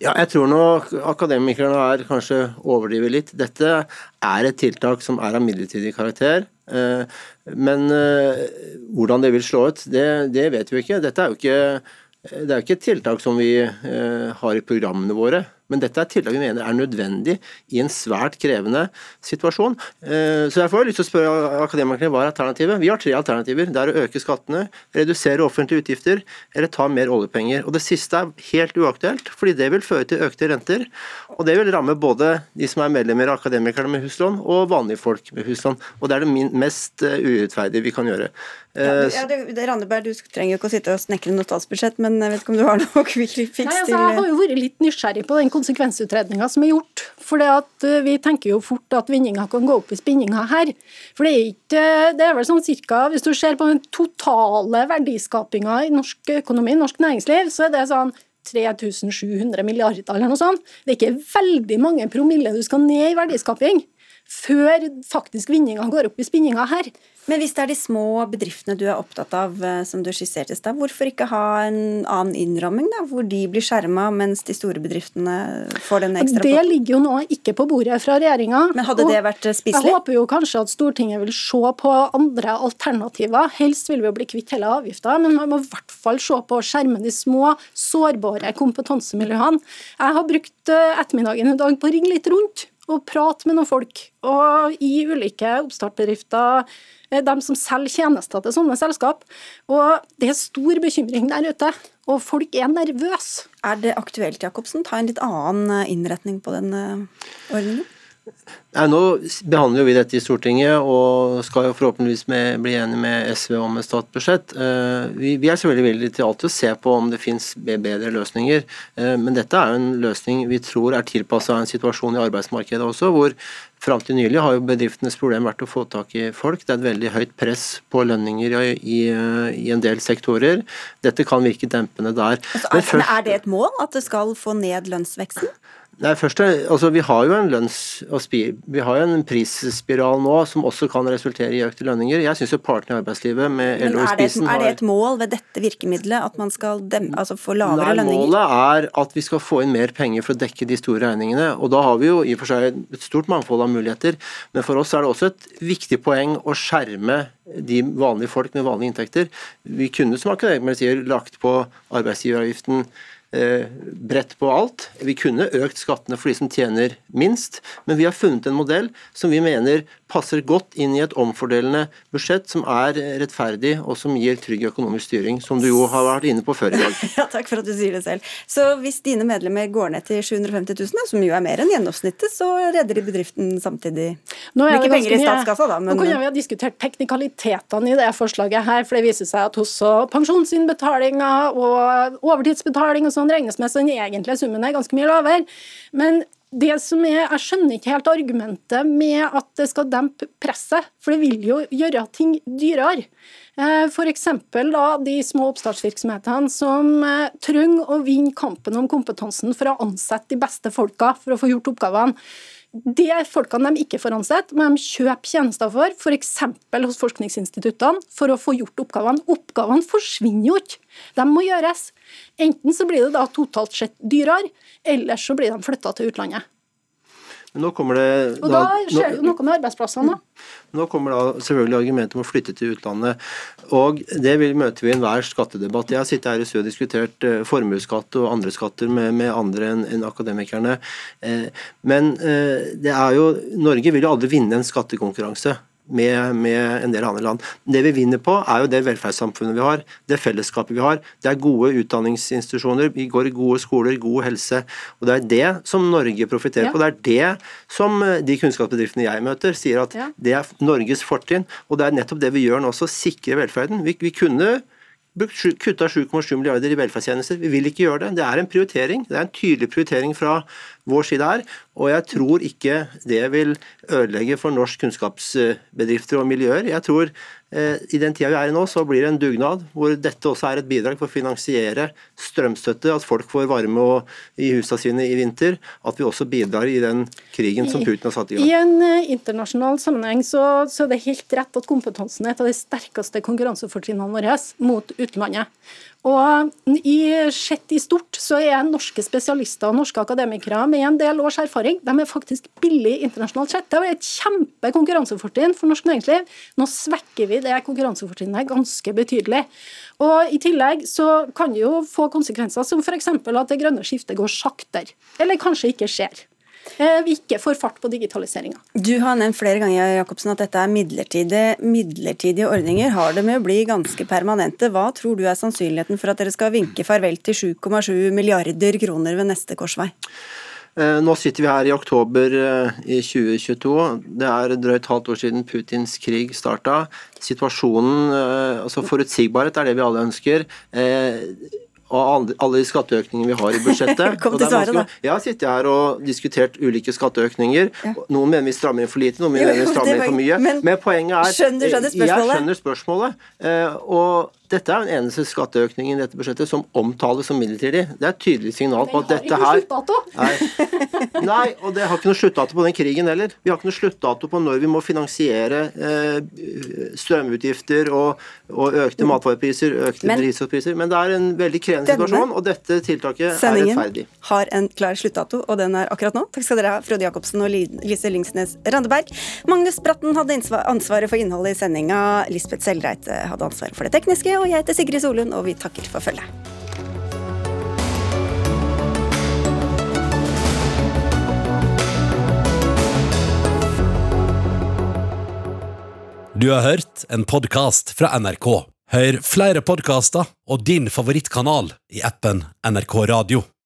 Speaker 16: Ja, jeg tror nå akademikerne her kanskje overdriver litt. Dette er et tiltak som er av midlertidig karakter. Eh, men eh, hvordan det vil slå ut, det, det vet vi ikke. Dette er jo ikke, det er jo ikke et tiltak som vi eh, har i programmene våre. Men dette er tiltak vi mener er nødvendig i en svært krevende situasjon. Eh, så jeg får lyst til å spørre akademikerne hva er alternativet. Vi har tre alternativer. Det er å øke skattene, redusere offentlige utgifter eller ta mer oljepenger. Og Det siste er helt uaktuelt, fordi det vil føre til økte renter. Og det vil ramme både de som er medlemmer av Akademikerne med huslån, og vanlige folk med huslån. Og det er det mest eh, urettferdige vi kan gjøre.
Speaker 2: Ja, ja, det, Randeberg, du trenger jo ikke å sitte og snekre noe statsbudsjett, men jeg vet ikke om du har noe quick fix til
Speaker 15: altså, Jeg har jo vært litt nysgjerrig på den konsekvensutredninga som er gjort. For at, vi tenker jo fort at vinninga kan gå opp i spinninga her. For det er ikke Det er vel sånn cirka Hvis du ser på den totale verdiskapinga i norsk økonomi, norsk næringsliv, så er det sånn 3700 milliarder eller noe sånt. Det er ikke veldig mange promille du skal ned i verdiskaping før faktisk vinninga går opp i spinninga her.
Speaker 2: Men hvis det er de små bedriftene du er opptatt av, eh, som du skisserte i stad, hvorfor ikke ha en annen innramming, da, hvor de blir skjerma mens de store bedriftene får den ekstra
Speaker 15: Det ligger jo nå ikke på bordet fra regjeringa.
Speaker 2: Men hadde det vært eh, spiselig?
Speaker 15: Jeg håper jo kanskje at Stortinget vil se på andre alternativer. Helst vil vi jo bli kvitt hele avgifta, men man må i hvert fall se på å skjerme de små, sårbare kompetansemiljøene. Jeg har brukt eh, ettermiddagen i dag på å ringe litt rundt og prate med noen folk. Og i ulike oppstartbedrifter Eh, de som selger tjenester til sånne selskap. Og det er stor bekymring der ute, og folk er nervøse.
Speaker 2: Er det aktuelt, Jacobsen, ta en litt annen eh, innretning på den eh, ordningen?
Speaker 16: Nei, nå behandler vi dette i Stortinget og skal jo forhåpentligvis med, bli enige med SV om et statsbudsjett. Vi, vi, er selvfølgelig villige til alltid å se på om det finnes bedre løsninger, men dette er jo en løsning vi tror er tilpassa en situasjon i arbeidsmarkedet også, hvor Fram til nylig har jo bedriftenes problem vært å få tak i folk. Det er et veldig høyt press på lønninger i, i, i en del sektorer. Dette kan virke dempende der.
Speaker 2: Altså, er, først, er det et mål at det skal få ned lønnsveksten?
Speaker 16: Nei, først, altså Vi har jo en lønns- og vi har jo en prisspiral nå som også kan resultere i økte lønninger. Jeg syns partene i arbeidslivet med LO i spissen
Speaker 2: har Er det et mål ved dette virkemidlet at man skal dem, altså få lavere
Speaker 16: Nei,
Speaker 2: lønninger?
Speaker 16: Målet er at vi skal få inn mer penger for å dekke de store regningene. og Da har vi jo i og for seg et stort mangfold av muligheter. Men for oss er det også et viktig poeng å skjerme de vanlige folk med vanlige inntekter. Vi kunne som akademikere sier lagt på arbeidsgiveravgiften bredt på alt. Vi kunne økt skattene for de som tjener minst, men vi har funnet en modell som vi mener passer godt inn i et omfordelende budsjett som er rettferdig og som gir trygg økonomisk styring, som du jo har vært inne på før i dag.
Speaker 2: Ja, Takk for at du sier det selv. Så hvis dine medlemmer går ned til 750 000, som jo er mer enn gjennomsnittet, så redder de bedriften samtidig? Ikke penger i statskassa, da,
Speaker 15: men Nå kunne vi ha diskutert teknikalitetene i det forslaget her, for det viser seg at også pensjonsinnbetalinger og overtidsbetaling og sånn regnes med, så den egentlige summen er ganske mye lavere. Men det som er, Jeg skjønner ikke helt argumentet med at det skal dempe presset, for det vil jo gjøre ting dyrere. For F.eks. de små oppstartsvirksomhetene som eh, trenger å vinne kampen om kompetansen for å ansette de beste folka for å få gjort oppgavene. Det er folkene de ikke får ansett, men de kjøper tjenester for, f.eks. For hos forskningsinstituttene, for å få gjort oppgavene. Oppgavene forsvinner jo ikke, de må gjøres. Enten så blir det da totalt sett dyrere, eller så blir de flytta til utlandet.
Speaker 16: Men nå kommer det
Speaker 15: Og da, skjer jo noe med arbeidsplassene, da.
Speaker 16: Nå kommer da selvfølgelig argumentet om å flytte til utlandet. Og det vil møte vi i enhver skattedebatt. Jeg har sittet her i og diskutert eh, formuesskatt og andre skatter med, med andre enn en akademikerne. Eh, men eh, det er jo Norge vil jo aldri vinne en skattekonkurranse med, med, en del andre land. Det vi vinner på, er jo det velferdssamfunnet vi har, det fellesskapet vi har. Det er gode utdanningsinstitusjoner, vi går i gode skoler, god helse. og Det er det som Norge profitterer ja. på. Det er det som eh, de kunnskapsbedriftene jeg møter, sier at ja. det er Norges fortrinn. Og det er nettopp det vi gjør nå, også sikre velferden. Vi, vi kunne kutta 7,7 milliarder i velferdstjenester. Vi vil ikke gjøre det. Det er en prioritering. Det er en tydelig prioritering fra vår side her. Og jeg tror ikke det vil ødelegge for norsk kunnskapsbedrifter og miljøer. Jeg tror i den tida vi er i nå, så blir det en dugnad hvor dette også er et bidrag for å finansiere strømstøtte, at folk får varme og, i husene sine i vinter. At vi også bidrar i den krigen som Putin har satt i gang.
Speaker 15: I en uh, internasjonal sammenheng så, så er det helt rett at kompetansen er et av de sterkeste konkurransefortrinnene våre mot utlandet. Og i Sett i stort så er norske spesialister og norske akademikere med en del års erfaring de er faktisk billig internasjonalt sett. Det er et kjempe konkurransefortrinn for norsk næringsliv. Nå svekker vi det konkurransefortrinnet ganske betydelig. Og I tillegg så kan det jo få konsekvenser som f.eks. at det grønne skiftet går saktere, eller kanskje ikke skjer. Eh, vi ikke får fart på digitaliseringa.
Speaker 2: Du har nevnt flere ganger Jakobsen, at dette er midlertidige, midlertidige ordninger. Har det med å bli ganske permanente? Hva tror du er sannsynligheten for at dere skal vinke farvel til 7,7 milliarder kroner ved neste korsvei?
Speaker 16: Eh, nå sitter vi her i oktober eh, i 2022. Det er drøyt halvt år siden Putins krig starta. Situasjonen, altså Forutsigbarhet er det vi alle ønsker og alle de skatteøkningene vi har i budsjettet.
Speaker 2: Kom til svaret, da.
Speaker 16: Jeg har sittet her og diskutert ulike skatteøkninger. Ja. Noen mener vi strammer inn for lite, noen mener vi strammer inn for mye. Men, men poenget er
Speaker 2: skjønner, skjønner
Speaker 16: Jeg skjønner spørsmålet. Eh, og dette er den eneste skatteøkningen i dette budsjettet som omtales som midlertidig. Det er et tydelig signal på at dette her Nei, nei, og det har ikke noe sluttdato på den krigen heller. Vi har ikke noe sluttdato på når vi må finansiere eh, strømutgifter og, og økte matvarepriser, økte
Speaker 2: Men-
Speaker 16: drivstoffpriser. Men det er en veldig krevende situasjon, og dette tiltaket er rettferdig.
Speaker 2: Sendingen har en klar sluttdato, og den er akkurat nå. Takk skal dere ha, Frode Jacobsen og Lise Lyngsnes Randeberg. Magnus Bratten hadde ansvaret for innholdet i sendinga. Lisbeth Selreit eh, hadde ansvaret for det tekniske, og jeg heter Sigrid Solund, og vi takker for følget.
Speaker 1: Du har hørt en podkast fra NRK. Hør flere podkaster og din favorittkanal i appen NRK Radio.